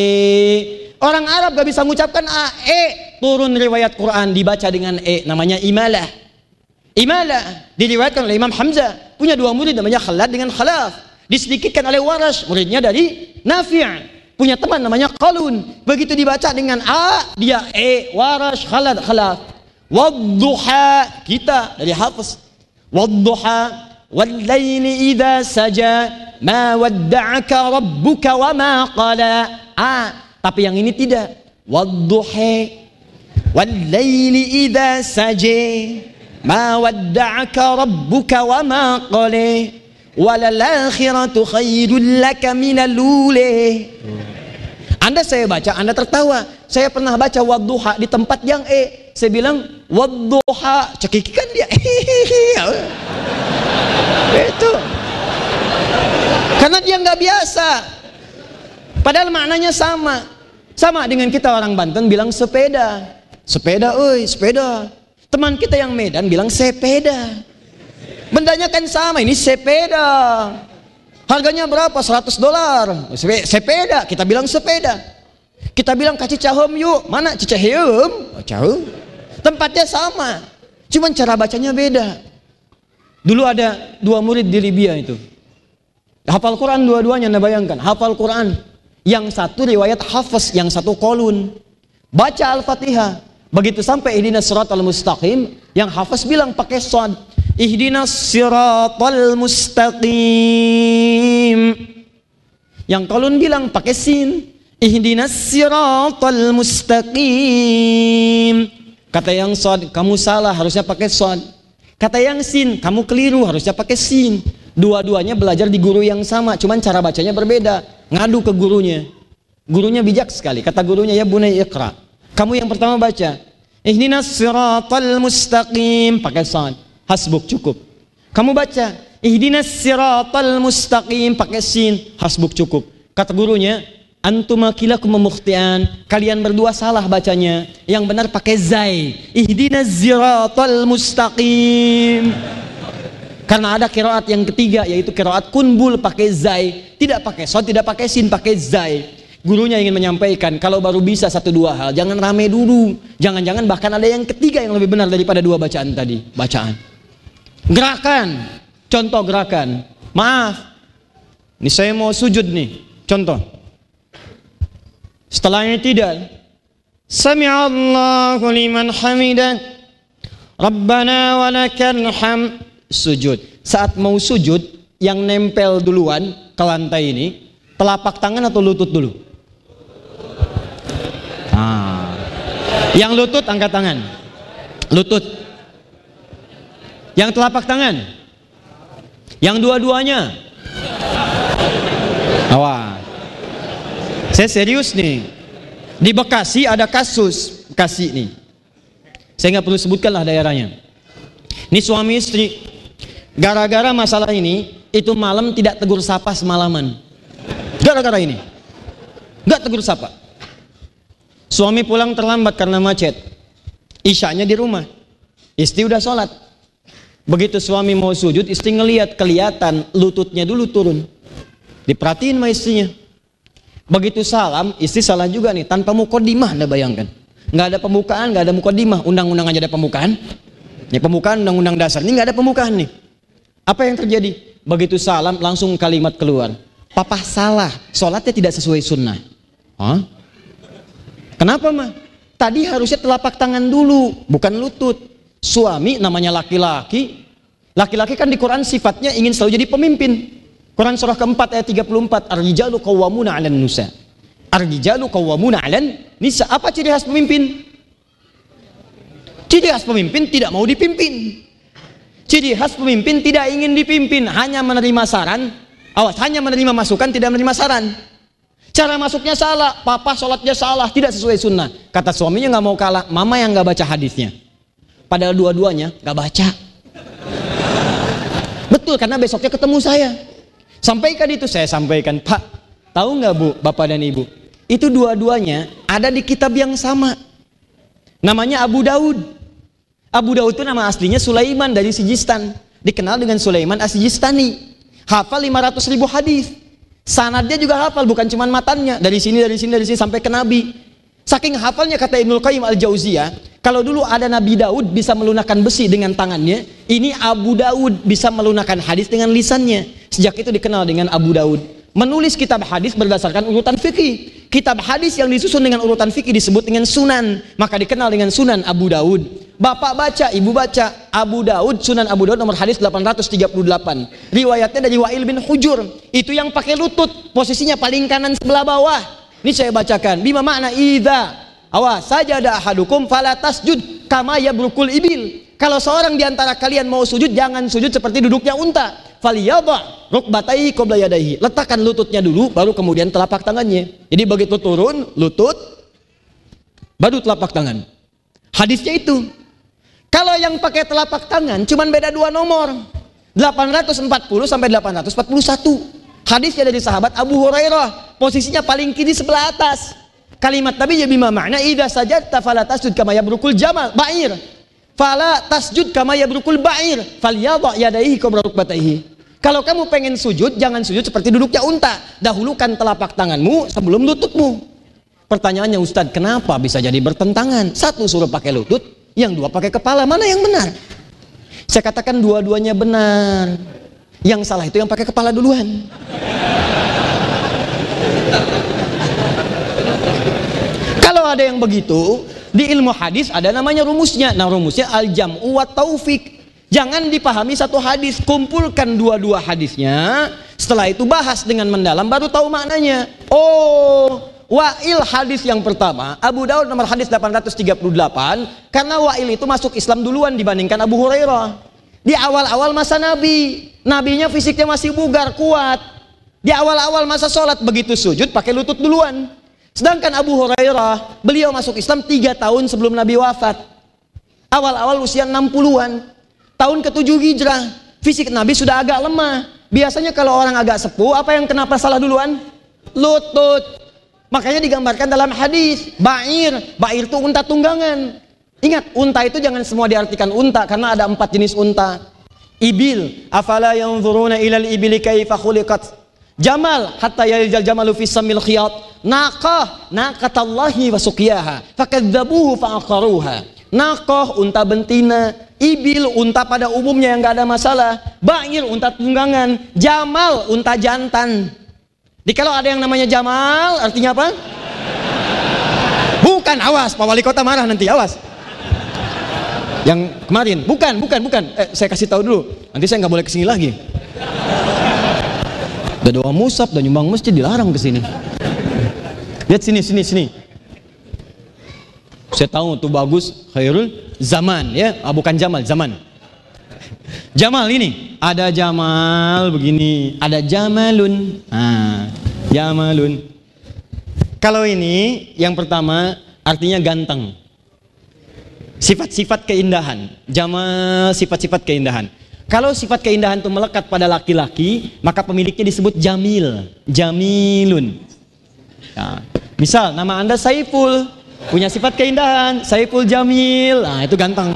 Orang Arab gak bisa mengucapkan a, e turun riwayat Quran dibaca dengan e namanya imalah imalah diriwayatkan oleh Imam Hamzah. Punya dua murid namanya Khalad dengan Khalaf. Disedikitkan oleh Waras muridnya dari Nafi' punya teman namanya Qalun. Begitu dibaca dengan a dia e Waras Khalad Khalaf. Wadduha kita dari Hafiz wadduha Wallaili idza saja ma wadda'aka rabbuka wa ma qala. Ah, tapi yang ini tidak. Wadduha wallaili idza saja ma wadda'aka rabbuka wa ma qala. Walalakhiratu khairul laka minal ula. Anda saya baca, Anda tertawa. Saya pernah baca wadduha di tempat yang E. Saya bilang wadduha, cekikikan dia. Itu. Karena dia nggak biasa. Padahal maknanya sama. Sama dengan kita orang Banten bilang sepeda. Sepeda, oi, sepeda. Teman kita yang Medan bilang sepeda. Bendanya kan sama, ini sepeda. Harganya berapa? 100 dolar. Sepeda, kita bilang sepeda. Kita bilang kasih cahum yuk. Mana cicaheum? Oh, cahum. Tempatnya sama. Cuman cara bacanya beda. Dulu ada dua murid di Libya itu. Hafal Quran dua-duanya Anda bayangkan. Hafal Quran. Yang satu riwayat hafaz, yang satu kolun. Baca Al-Fatihah. Begitu sampai ini surat al-mustaqim, yang hafaz bilang pakai sod. Ihdinas siratal mustaqim. Yang kolun bilang pakai sin. Ihdinas siratal mustaqim. Kata yang sod, kamu salah harusnya pakai sod. Kata yang sin, kamu keliru harusnya pakai sin. Dua-duanya belajar di guru yang sama, cuman cara bacanya berbeda. Ngadu ke gurunya. Gurunya bijak sekali. Kata gurunya, ya bunai ikra. Kamu yang pertama baca. Ihdinas siratal mustaqim. Pakai sod. Hasbuk cukup. Kamu baca ihdinas siratal mustaqim pakai sin, hasbuk cukup. Kata gurunya, antum akilakum memukhtian. Kalian berdua salah bacanya. Yang benar pakai zai. Ihdinas siratal mustaqim. Karena ada kiraat yang ketiga yaitu kiraat kunbul pakai zai, tidak pakai so, tidak pakai sin, pakai zai. Gurunya ingin menyampaikan kalau baru bisa satu dua hal, jangan rame dulu. Jangan-jangan bahkan ada yang ketiga yang lebih benar daripada dua bacaan tadi, bacaan. Gerakan. Contoh gerakan. Maaf. Ini saya mau sujud nih. Contoh. Setelahnya tidak. Sami'allahu liman hamidah. Rabbana walakal ham. Sujud. Saat mau sujud, yang nempel duluan ke lantai ini, telapak tangan atau lutut dulu? Ah. Yang lutut angkat tangan. Lutut. Yang telapak tangan? Yang dua-duanya? Awas. Saya serius nih. Di Bekasi ada kasus Bekasi nih. Saya nggak perlu sebutkan lah daerahnya. Ini suami istri. Gara-gara masalah ini, itu malam tidak tegur sapa semalaman. Gara-gara ini. Nggak tegur sapa. Suami pulang terlambat karena macet. Isyanya di rumah. Istri udah sholat. Begitu suami mau sujud, istri ngelihat kelihatan lututnya dulu turun. Diperhatiin sama istrinya. Begitu salam, istri salah juga nih, tanpa mukodimah anda bayangkan. Nggak ada pembukaan, nggak ada mukodimah. Undang-undang aja ada pembukaan. Ini pembukaan undang-undang dasar, ini nggak ada pembukaan nih. Apa yang terjadi? Begitu salam, langsung kalimat keluar. Papa salah, sholatnya tidak sesuai sunnah. Hah? Kenapa mah? Tadi harusnya telapak tangan dulu, bukan lutut. Suami namanya laki-laki. Laki-laki kan di Quran sifatnya ingin selalu jadi pemimpin. Quran surah keempat ayat 34. Ar-rijalu qawwamuna 'alan nusa. Ar-rijalu qawwamuna 'alan nisa. Apa ciri khas pemimpin? Ciri khas pemimpin tidak mau dipimpin. Ciri khas pemimpin tidak ingin dipimpin, hanya menerima saran. Awas, hanya menerima masukan, tidak menerima saran. Cara masuknya salah, papa sholatnya salah, tidak sesuai sunnah. Kata suaminya nggak mau kalah, mama yang nggak baca hadisnya. Padahal dua-duanya gak baca. Betul karena besoknya ketemu saya. Sampaikan itu saya sampaikan, Pak. Tahu nggak Bu, Bapak dan Ibu? Itu dua-duanya ada di kitab yang sama. Namanya Abu Daud. Abu Daud itu nama aslinya Sulaiman dari Sijistan. Dikenal dengan Sulaiman Asijistani. Hafal 500 ribu hadis. Sanadnya juga hafal, bukan cuma matannya. Dari sini, dari sini, dari sini sampai ke Nabi. Saking hafalnya kata Ibnul Qayyim Al-Jauziyah, kalau dulu ada Nabi Daud bisa melunakkan besi dengan tangannya, ini Abu Daud bisa melunakkan hadis dengan lisannya. Sejak itu dikenal dengan Abu Daud. Menulis kitab hadis berdasarkan urutan fikih. Kitab hadis yang disusun dengan urutan fikih disebut dengan sunan, maka dikenal dengan Sunan Abu Daud. Bapak baca, ibu baca, Abu Daud, Sunan Abu Daud nomor hadis 838. Riwayatnya dari Wa'il bin Hujur. Itu yang pakai lutut, posisinya paling kanan sebelah bawah. Ini saya bacakan. Bima makna idza Awas, saja ada ahadukum fala tasjud kama yabrukul ibil. Kalau seorang di antara kalian mau sujud, jangan sujud seperti duduknya unta. Faliyadha rukbatai qabla yadayhi. Letakkan lututnya dulu, baru kemudian telapak tangannya. Jadi begitu turun, lutut, baru telapak tangan. Hadisnya itu. Kalau yang pakai telapak tangan, cuman beda dua nomor. 840 sampai 841. Hadisnya dari sahabat Abu Hurairah. Posisinya paling kiri sebelah atas. Kalimat Nabi ya bima makna idza sajadta fala tasjud kama yabrukul jamal ba'ir. Fala tasjud kama yabrukul ba'ir. Falyadha yadayhi qabla rukbatayhi. Kalau kamu pengen sujud, jangan sujud seperti duduknya unta. Dahulukan telapak tanganmu sebelum lututmu. Pertanyaannya Ustadz, kenapa bisa jadi bertentangan? Satu suruh pakai lutut, yang dua pakai kepala. Mana yang benar? Saya katakan dua-duanya benar. Yang salah itu yang pakai kepala duluan. Kalau ada yang begitu, di ilmu hadis ada namanya rumusnya. Nah, rumusnya al-jam'u wa taufik. Jangan dipahami satu hadis, kumpulkan dua-dua hadisnya. Setelah itu bahas dengan mendalam baru tahu maknanya. Oh, Wa'il hadis yang pertama, Abu Daud nomor hadis 838, karena Wa'il itu masuk Islam duluan dibandingkan Abu Hurairah. Di awal-awal masa Nabi, nabinya fisiknya masih bugar, kuat. Di awal-awal masa sholat, begitu sujud pakai lutut duluan. Sedangkan Abu Hurairah, beliau masuk Islam tiga tahun sebelum Nabi wafat. Awal-awal usia 60-an. Tahun ke-7 hijrah, fisik Nabi sudah agak lemah. Biasanya kalau orang agak sepuh, apa yang kenapa salah duluan? Lutut. Makanya digambarkan dalam hadis, bair, bair itu unta tunggangan. Ingat, unta itu jangan semua diartikan unta karena ada empat jenis unta. Ibil, afala yanzuruna ilal ibili kaifa khuliqat. Jamal, hatta yaljal jamalu fi samil khiyat. Naqah, naqatallahi wa suqiyaha. Fakadzabuhu fa'aqaruha. Naqah, unta betina. Ibil, unta pada umumnya yang gak ada masalah. Bair, unta tunggangan. Jamal, unta jantan. Jadi kalau ada yang namanya Jamal, artinya apa? Bukan, awas, Pak Wali Kota marah nanti, awas. Yang kemarin, bukan, bukan, bukan. Eh, saya kasih tahu dulu. Nanti saya nggak boleh ke sini lagi. Udah doa musab, dan nyumbang masjid dilarang ke sini. Lihat sini, sini, sini. Saya tahu tuh bagus, khairul zaman ya, ah, bukan Jamal, zaman. Jamal ini ada Jamal begini, ada Jamalun. Nah, Jamalun. Kalau ini yang pertama artinya ganteng. Sifat-sifat keindahan. Jamal sifat-sifat keindahan. Kalau sifat keindahan itu melekat pada laki-laki, maka pemiliknya disebut Jamil, Jamilun. Nah, misal nama Anda Saiful, punya sifat keindahan, Saiful Jamil. Nah, itu ganteng.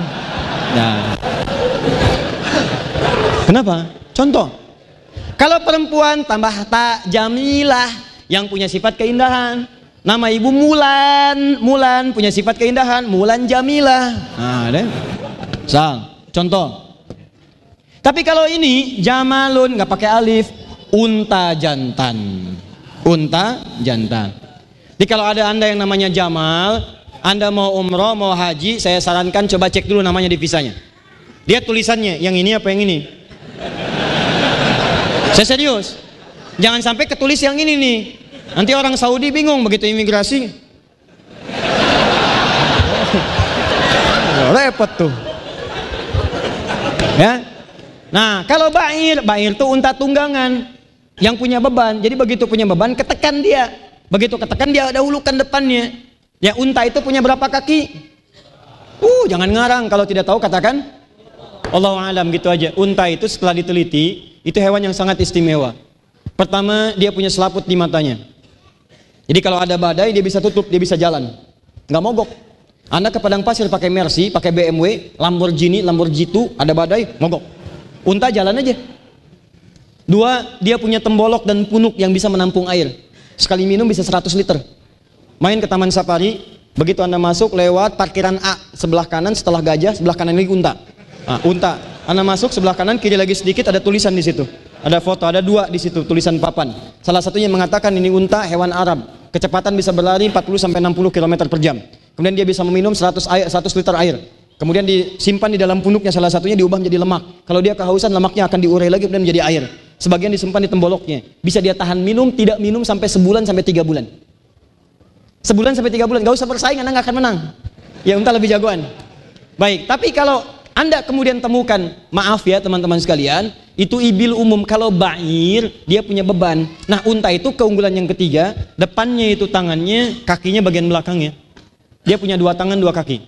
Nah, Kenapa? Contoh. Kalau perempuan tambah tak jamilah yang punya sifat keindahan. Nama ibu Mulan, Mulan punya sifat keindahan, Mulan Jamilah. Nah, deh. Sal, contoh. Tapi kalau ini Jamalun nggak pakai alif, unta jantan. Unta jantan. Jadi kalau ada Anda yang namanya Jamal, Anda mau umroh, mau haji, saya sarankan coba cek dulu namanya di visanya. Lihat tulisannya, yang ini apa yang ini? Saya serius. Jangan sampai ketulis yang ini nih. Nanti orang Saudi bingung begitu imigrasi. Repot tuh. Ya. Nah, kalau bair, bair tuh unta tunggangan yang punya beban. Jadi begitu punya beban, ketekan dia. Begitu ketekan dia dahulukan depannya. Ya unta itu punya berapa kaki? Uh, jangan ngarang kalau tidak tahu katakan Allah alam gitu aja. Unta itu setelah diteliti, itu hewan yang sangat istimewa. Pertama, dia punya selaput di matanya. Jadi kalau ada badai, dia bisa tutup, dia bisa jalan. Nggak mogok. Anda ke padang pasir pakai Mercy, pakai BMW, Lamborghini, Lamborghini, ada badai, mogok. Unta jalan aja. Dua, dia punya tembolok dan punuk yang bisa menampung air. Sekali minum bisa 100 liter. Main ke taman safari, begitu Anda masuk lewat parkiran A, sebelah kanan setelah gajah, sebelah kanan lagi unta. Nah, unta. Anda masuk sebelah kanan, kiri lagi sedikit ada tulisan di situ. Ada foto, ada dua di situ tulisan papan. Salah satunya mengatakan ini unta hewan Arab. Kecepatan bisa berlari 40 sampai 60 km per jam. Kemudian dia bisa meminum 100 air, 100 liter air. Kemudian disimpan di dalam punuknya salah satunya diubah menjadi lemak. Kalau dia kehausan lemaknya akan diurai lagi kemudian menjadi air. Sebagian disimpan di temboloknya. Bisa dia tahan minum, tidak minum sampai sebulan sampai tiga bulan. Sebulan sampai tiga bulan, gak usah bersaing, anda gak akan menang. Ya unta lebih jagoan. Baik, tapi kalau anda kemudian temukan, maaf ya teman-teman sekalian, itu ibil umum. Kalau bair, dia punya beban. Nah unta itu keunggulan yang ketiga, depannya itu tangannya, kakinya bagian belakangnya. Dia punya dua tangan, dua kaki.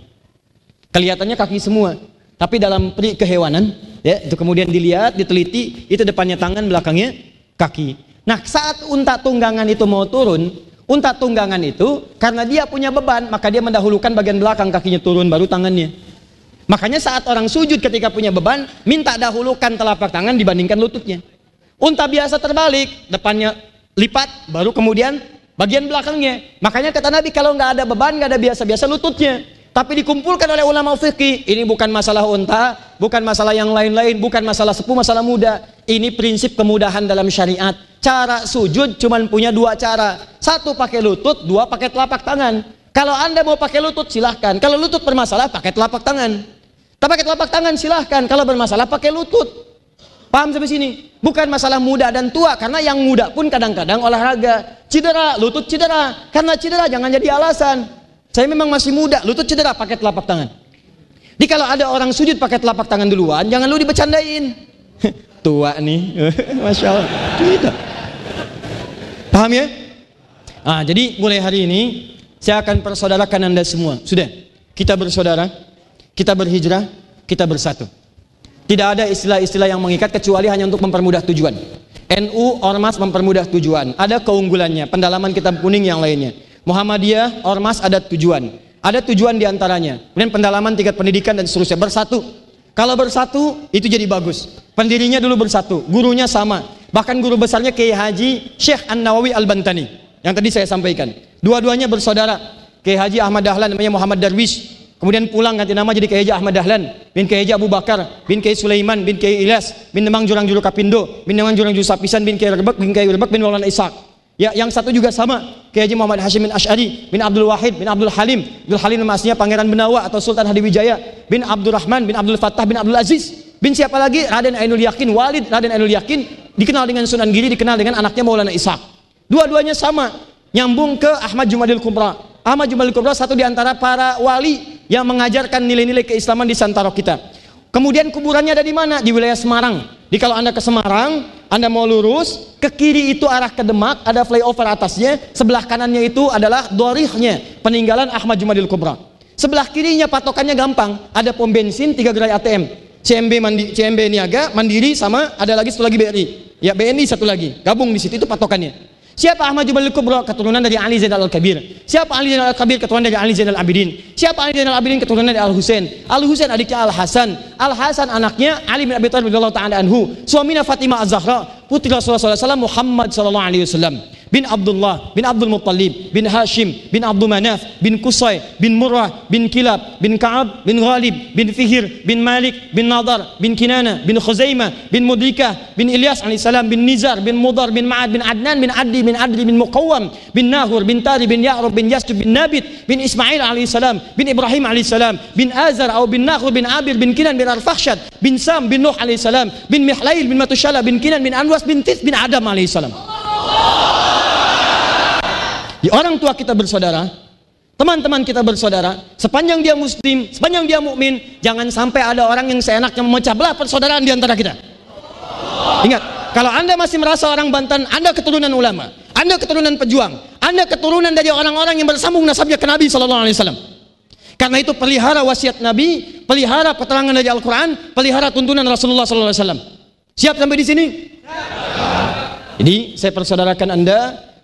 Kelihatannya kaki semua. Tapi dalam peri kehewanan, ya itu kemudian dilihat, diteliti, itu depannya tangan, belakangnya kaki. Nah saat unta tunggangan itu mau turun, unta tunggangan itu karena dia punya beban, maka dia mendahulukan bagian belakang kakinya turun, baru tangannya. Makanya saat orang sujud ketika punya beban, minta dahulukan telapak tangan dibandingkan lututnya. Unta biasa terbalik, depannya lipat, baru kemudian bagian belakangnya. Makanya kata Nabi kalau nggak ada beban, nggak ada biasa-biasa lututnya. Tapi dikumpulkan oleh ulama fikih, ini bukan masalah unta, bukan masalah yang lain-lain, bukan masalah sepuh, masalah muda. Ini prinsip kemudahan dalam syariat. Cara sujud cuma punya dua cara. Satu pakai lutut, dua pakai telapak tangan. Kalau anda mau pakai lutut silahkan. Kalau lutut bermasalah pakai telapak tangan. Tak pakai telapak tangan silahkan. Kalau bermasalah pakai lutut. Paham sampai sini? Bukan masalah muda dan tua. Karena yang muda pun kadang-kadang olahraga. Cedera, lutut cedera. Karena cedera jangan jadi alasan. Saya memang masih muda, lutut cedera pakai telapak tangan. Jadi kalau ada orang sujud pakai telapak tangan duluan, jangan lu dibecandain. Tua nih, masya Allah. Tidak. Paham ya? Ah, jadi mulai hari ini saya akan persaudarakan anda semua. Sudah, kita bersaudara, kita berhijrah, kita bersatu. Tidak ada istilah-istilah yang mengikat kecuali hanya untuk mempermudah tujuan. NU Ormas mempermudah tujuan. Ada keunggulannya, pendalaman kitab kuning yang lainnya. Muhammadiyah, Ormas ada tujuan. Ada tujuan di antaranya. Kemudian pendalaman tingkat pendidikan dan seterusnya. Bersatu. Kalau bersatu, itu jadi bagus. Pendirinya dulu bersatu. Gurunya sama. Bahkan guru besarnya Kiai Haji Syekh An-Nawawi Al-Bantani. Yang tadi saya sampaikan. Dua-duanya bersaudara. Kiai Haji Ahmad Dahlan namanya Muhammad Darwish. Kemudian pulang ganti nama jadi Kiai Haji Ahmad Dahlan bin Kiai Haji Abu Bakar bin Kiai Sulaiman bin Kiai Ilyas bin Nemang Jurang Juru Kapindo bin Nemang Jurang Juru Sapisan bin Kiai Rebek bin Kiai Rebek bin Maulana Ishak Ya, yang satu juga sama. Kiai Haji Muhammad Hashim bin Ash'ari bin Abdul Wahid bin Abdul Halim. Abdul Halim nama Pangeran Benawa atau Sultan Hadiwijaya bin Abdul Rahman bin Abdul Fattah bin Abdul Aziz. Bin siapa lagi? Raden Ainul Yakin, Walid Raden Ainul Yakin dikenal dengan Sunan Giri, dikenal dengan anaknya Maulana Ishaq. Dua-duanya sama, nyambung ke Ahmad Jumadil Kubra. Ahmad Jumadil Kubra satu di antara para wali yang mengajarkan nilai-nilai keislaman di Santaro kita. Kemudian kuburannya ada di mana? Di wilayah Semarang. Jadi kalau Anda ke Semarang, Anda mau lurus, ke kiri itu arah ke Demak, ada flyover atasnya, sebelah kanannya itu adalah dorihnya, peninggalan Ahmad Jumadil Kubra. Sebelah kirinya patokannya gampang, ada pom bensin, tiga gerai ATM. CMB Mandi, CMB Niaga, Mandiri sama ada lagi satu lagi BRI. Ya BNI satu lagi, gabung di situ itu patokannya. Siapa Ahmad Jumal Kubra? Keturunan dari Ali Zainal Al-Kabir. Siapa Ali Zainal Al-Kabir? Keturunan dari Ali Zainal Abidin. Siapa Ali Zainal Abidin? Keturunan dari Al-Husain. Al-Husain adiknya Al-Hasan. Al-Hasan anaknya Ali bin Abi Thalib radhiyallahu taala anhu. Suaminya Fatimah Az-Zahra, putri Rasulullah SAW Muhammad sallallahu alaihi wasallam bin Abdullah bin Abdul Muttalib bin Hashim bin Abdul Manaf bin Qusay bin Murrah bin Kilab bin Ka'ab bin Ghalib bin Fihir bin Malik bin Nadar bin Kinana bin Khuzaimah bin Mudrikah bin Ilyas alaihissalam bin Nizar bin Mudar bin Ma'ad bin Adnan bin Addi bin Adri bin Muqawwam bin Nahur bin Tari bin Ya'rub bin Yastub bin Nabit bin Ismail alaihissalam bin Ibrahim alaihissalam bin Azar atau bin Nahur bin Abir bin Kinan bin Arfahshad bin Sam bin Nuh alaihissalam bin Mihlail bin Matushala bin Kinan bin Anwas bin Tis bin Adam alaihissalam di orang tua kita bersaudara, teman-teman kita bersaudara, sepanjang dia muslim, sepanjang dia mukmin, jangan sampai ada orang yang seenaknya memecah belah persaudaraan di antara kita. Ingat, kalau Anda masih merasa orang Banten, Anda keturunan ulama, Anda keturunan pejuang, Anda keturunan dari orang-orang yang bersambung nasabnya ke Nabi sallallahu alaihi wasallam. Karena itu pelihara wasiat Nabi, pelihara keterangan dari Al-Qur'an, pelihara tuntunan Rasulullah sallallahu alaihi wasallam. Siap sampai di sini? Jadi saya persaudarakan Anda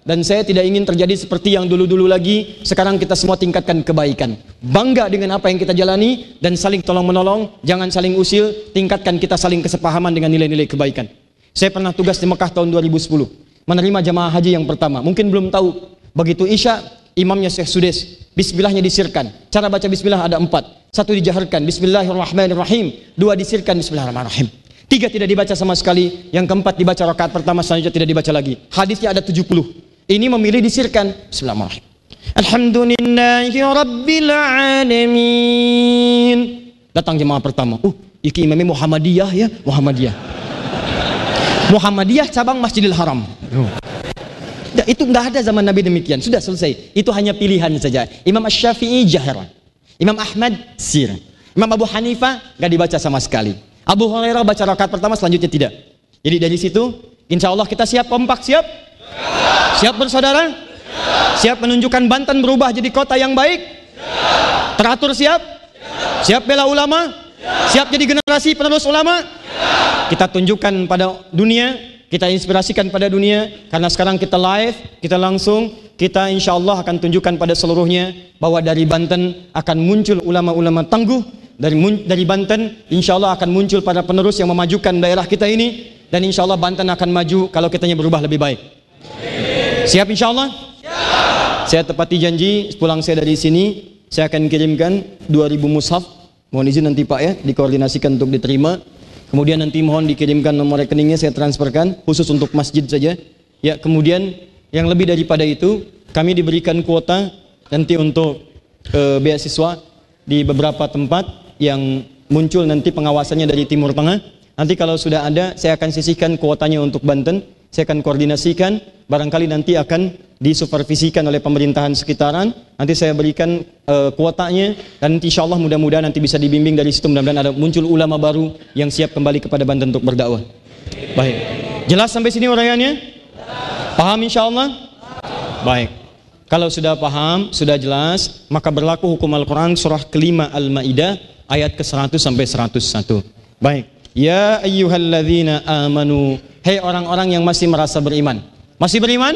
dan saya tidak ingin terjadi seperti yang dulu-dulu lagi. Sekarang kita semua tingkatkan kebaikan. Bangga dengan apa yang kita jalani dan saling tolong menolong. Jangan saling usil tingkatkan kita saling kesepahaman dengan nilai-nilai kebaikan. Saya pernah tugas di Mekah tahun 2010 menerima jamaah haji yang pertama. Mungkin belum tahu begitu Isya imamnya Syekh Sudes bismillahnya disirkan. Cara baca bismillah ada empat. Satu dijaharkan bismillahirrahmanirrahim. Dua disirkan bismillahirrahmanirrahim. Tiga tidak dibaca sama sekali, yang keempat dibaca rakaat pertama selanjutnya tidak dibaca lagi. Hadisnya ada 70. Ini memilih disirkan. Bismillahirrahmanirrahim. Datang jemaah pertama. Uh, iki imamnya Muhammadiyah ya, Muhammadiyah. Muhammadiyah cabang Masjidil Haram. Itu nggak ada zaman Nabi demikian. Sudah selesai. Itu hanya pilihan saja. Imam Ash-Syafi'i jahran. Imam Ahmad sir. Imam Abu Hanifah nggak dibaca sama sekali. Abu Hurairah baca rakaat pertama selanjutnya tidak. Jadi dari situ insya Allah kita siap kompak siap? Siap bersaudara? Siap menunjukkan Banten berubah jadi kota yang baik? Teratur siap? Siap bela ulama? Siap jadi generasi penerus ulama? Kita tunjukkan pada dunia kita inspirasikan pada dunia karena sekarang kita live, kita langsung, kita insya Allah akan tunjukkan pada seluruhnya bahwa dari Banten akan muncul ulama-ulama tangguh dari dari Banten insya Allah akan muncul para penerus yang memajukan daerah kita ini dan insya Allah Banten akan maju kalau kitanya berubah lebih baik. Siap insya Allah? Saya tepati janji pulang saya dari sini saya akan kirimkan 2000 mushaf. Mohon izin nanti Pak ya dikoordinasikan untuk diterima Kemudian nanti mohon dikirimkan nomor rekeningnya saya transferkan khusus untuk masjid saja. Ya, kemudian yang lebih daripada itu kami diberikan kuota nanti untuk e, beasiswa di beberapa tempat yang muncul nanti pengawasannya dari Timur Tengah. Nanti kalau sudah ada saya akan sisihkan kuotanya untuk Banten saya akan koordinasikan, barangkali nanti akan disupervisikan oleh pemerintahan sekitaran, nanti saya berikan uh, kuotanya, dan insya Allah mudah-mudahan nanti bisa dibimbing dari situ, mudah-mudahan ada muncul ulama baru yang siap kembali kepada Banten untuk berdakwah. Baik, jelas sampai sini uraiannya? Paham insya Allah? Baik. Kalau sudah paham, sudah jelas, maka berlaku hukum Al-Quran surah kelima Al-Ma'idah ayat ke-100 sampai 101. Baik. Ya ayyuhalladzina amanu Hei orang-orang yang masih merasa beriman. Masih beriman?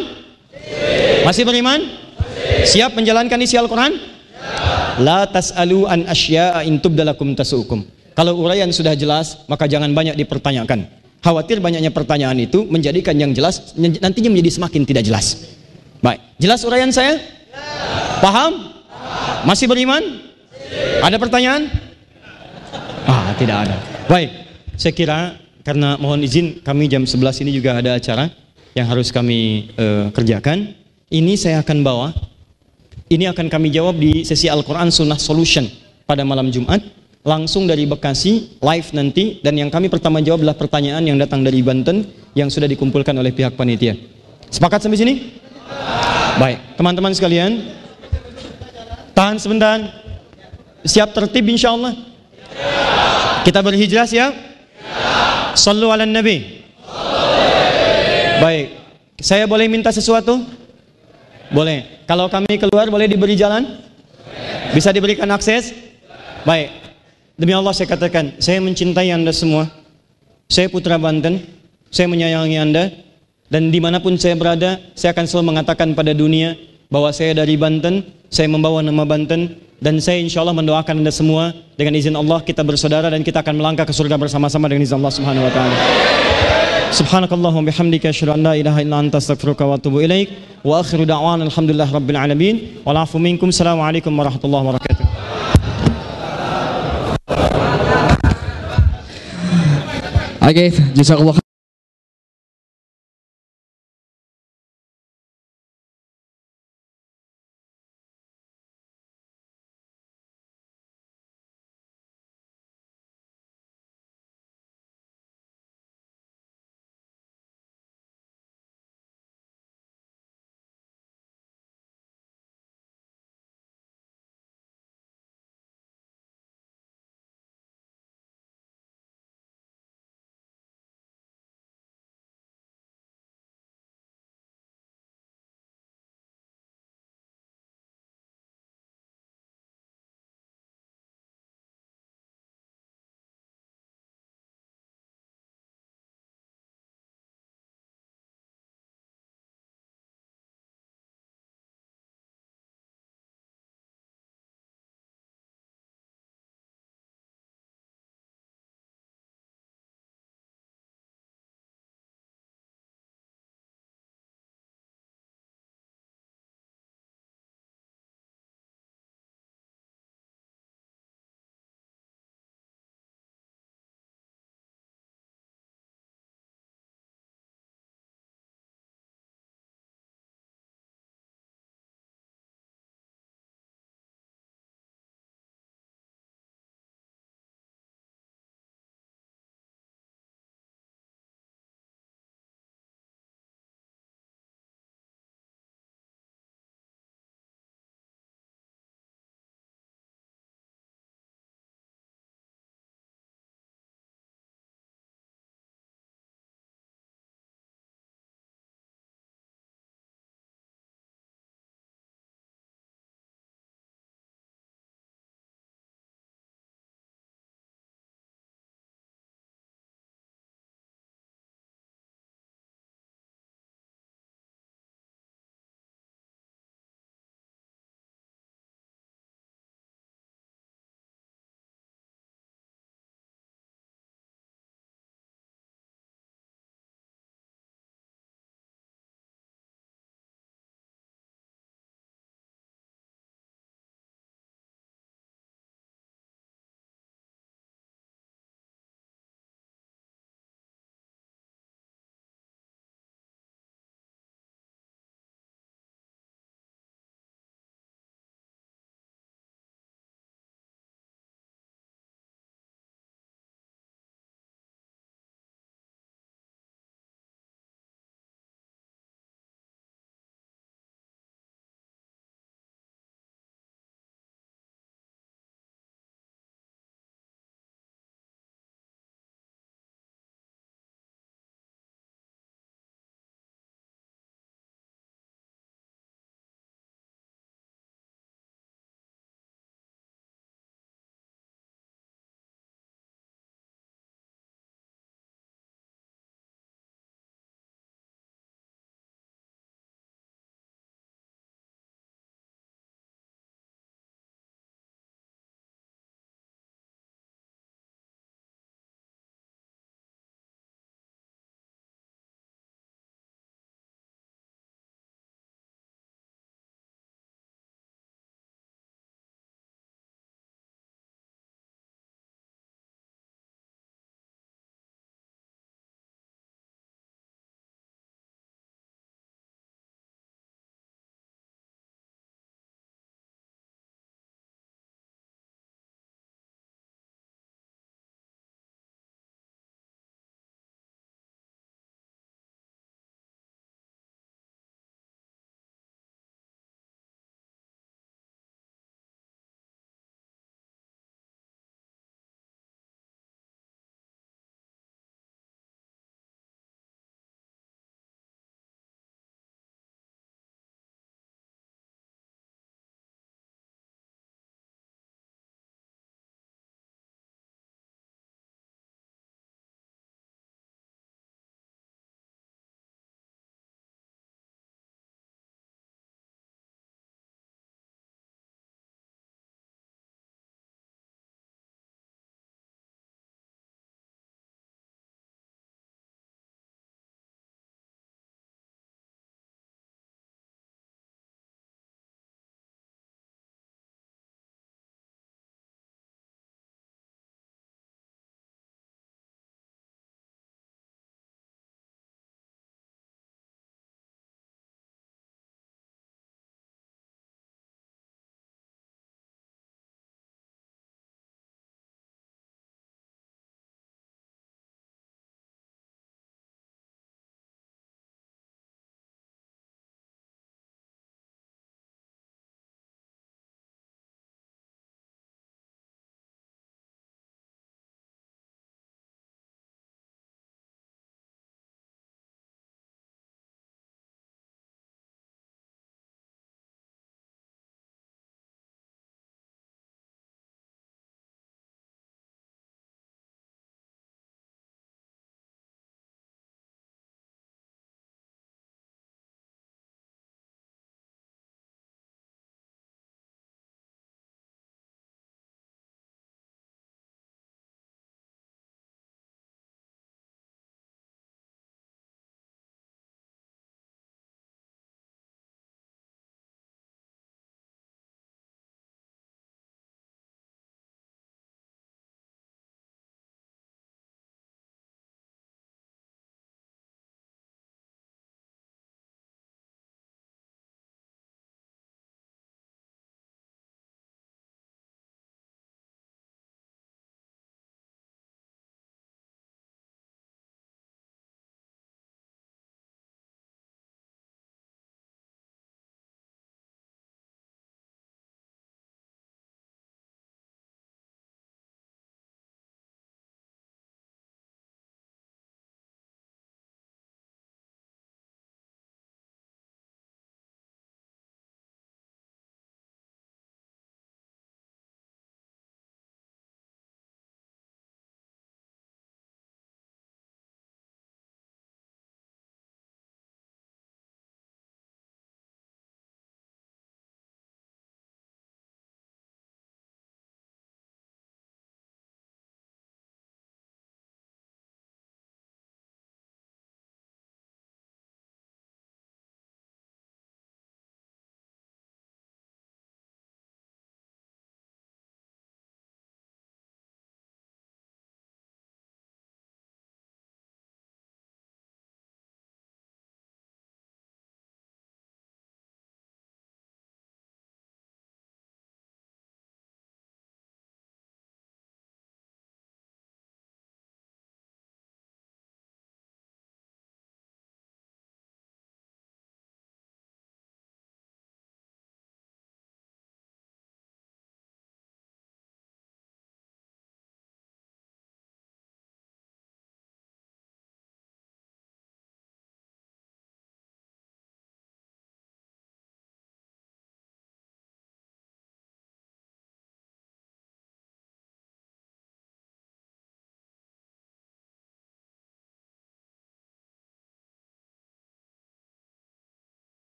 Masih beriman? Siap menjalankan isi Al-Quran? La tas'alu an asya'a intub dalakum tasukum. Kalau uraian sudah jelas, maka jangan banyak dipertanyakan. Khawatir banyaknya pertanyaan itu menjadikan yang jelas nantinya menjadi semakin tidak jelas. Baik, jelas uraian saya? Paham? Masih beriman? Ada pertanyaan? Ah, tidak ada. Baik, saya kira karena mohon izin kami jam 11 ini juga ada acara yang harus kami uh, kerjakan. Ini saya akan bawa. Ini akan kami jawab di sesi Al-Quran Sunnah Solution pada malam Jumat. Langsung dari Bekasi, live nanti. Dan yang kami pertama jawab adalah pertanyaan yang datang dari Banten yang sudah dikumpulkan oleh pihak panitia. Sepakat sampai sini? Baik, teman-teman sekalian. Tahan sebentar. Siap tertib insya Allah? Kita berhijrah siap? Sallu ala Nabi. Baik. Saya boleh minta sesuatu? Boleh. Kalau kami keluar boleh diberi jalan? Bisa diberikan akses? Baik. Demi Allah saya katakan, saya mencintai Anda semua. Saya putra Banten. Saya menyayangi Anda. Dan di mana pun saya berada, saya akan selalu mengatakan pada dunia bahwa saya dari Banten, saya membawa nama Banten, dan saya insya Allah mendoakan anda semua dengan izin Allah kita bersaudara dan kita akan melangkah ke surga bersama-sama dengan izin Allah Subhanahu Wa Taala. Subhanakallahumma bihamdika asyhadu an la ilaha illa anta astaghfiruka wa atubu ilaik wa akhiru da'wana alhamdulillah rabbil alamin wa afu minkum assalamualaikum warahmatullahi wabarakatuh. Oke, okay, jazakallah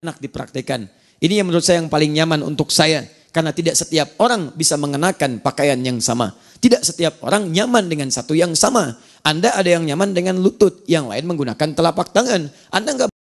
enak dipraktekkan. Ini yang menurut saya yang paling nyaman untuk saya. Karena tidak setiap orang bisa mengenakan pakaian yang sama. Tidak setiap orang nyaman dengan satu yang sama. Anda ada yang nyaman dengan lutut, yang lain menggunakan telapak tangan. Anda nggak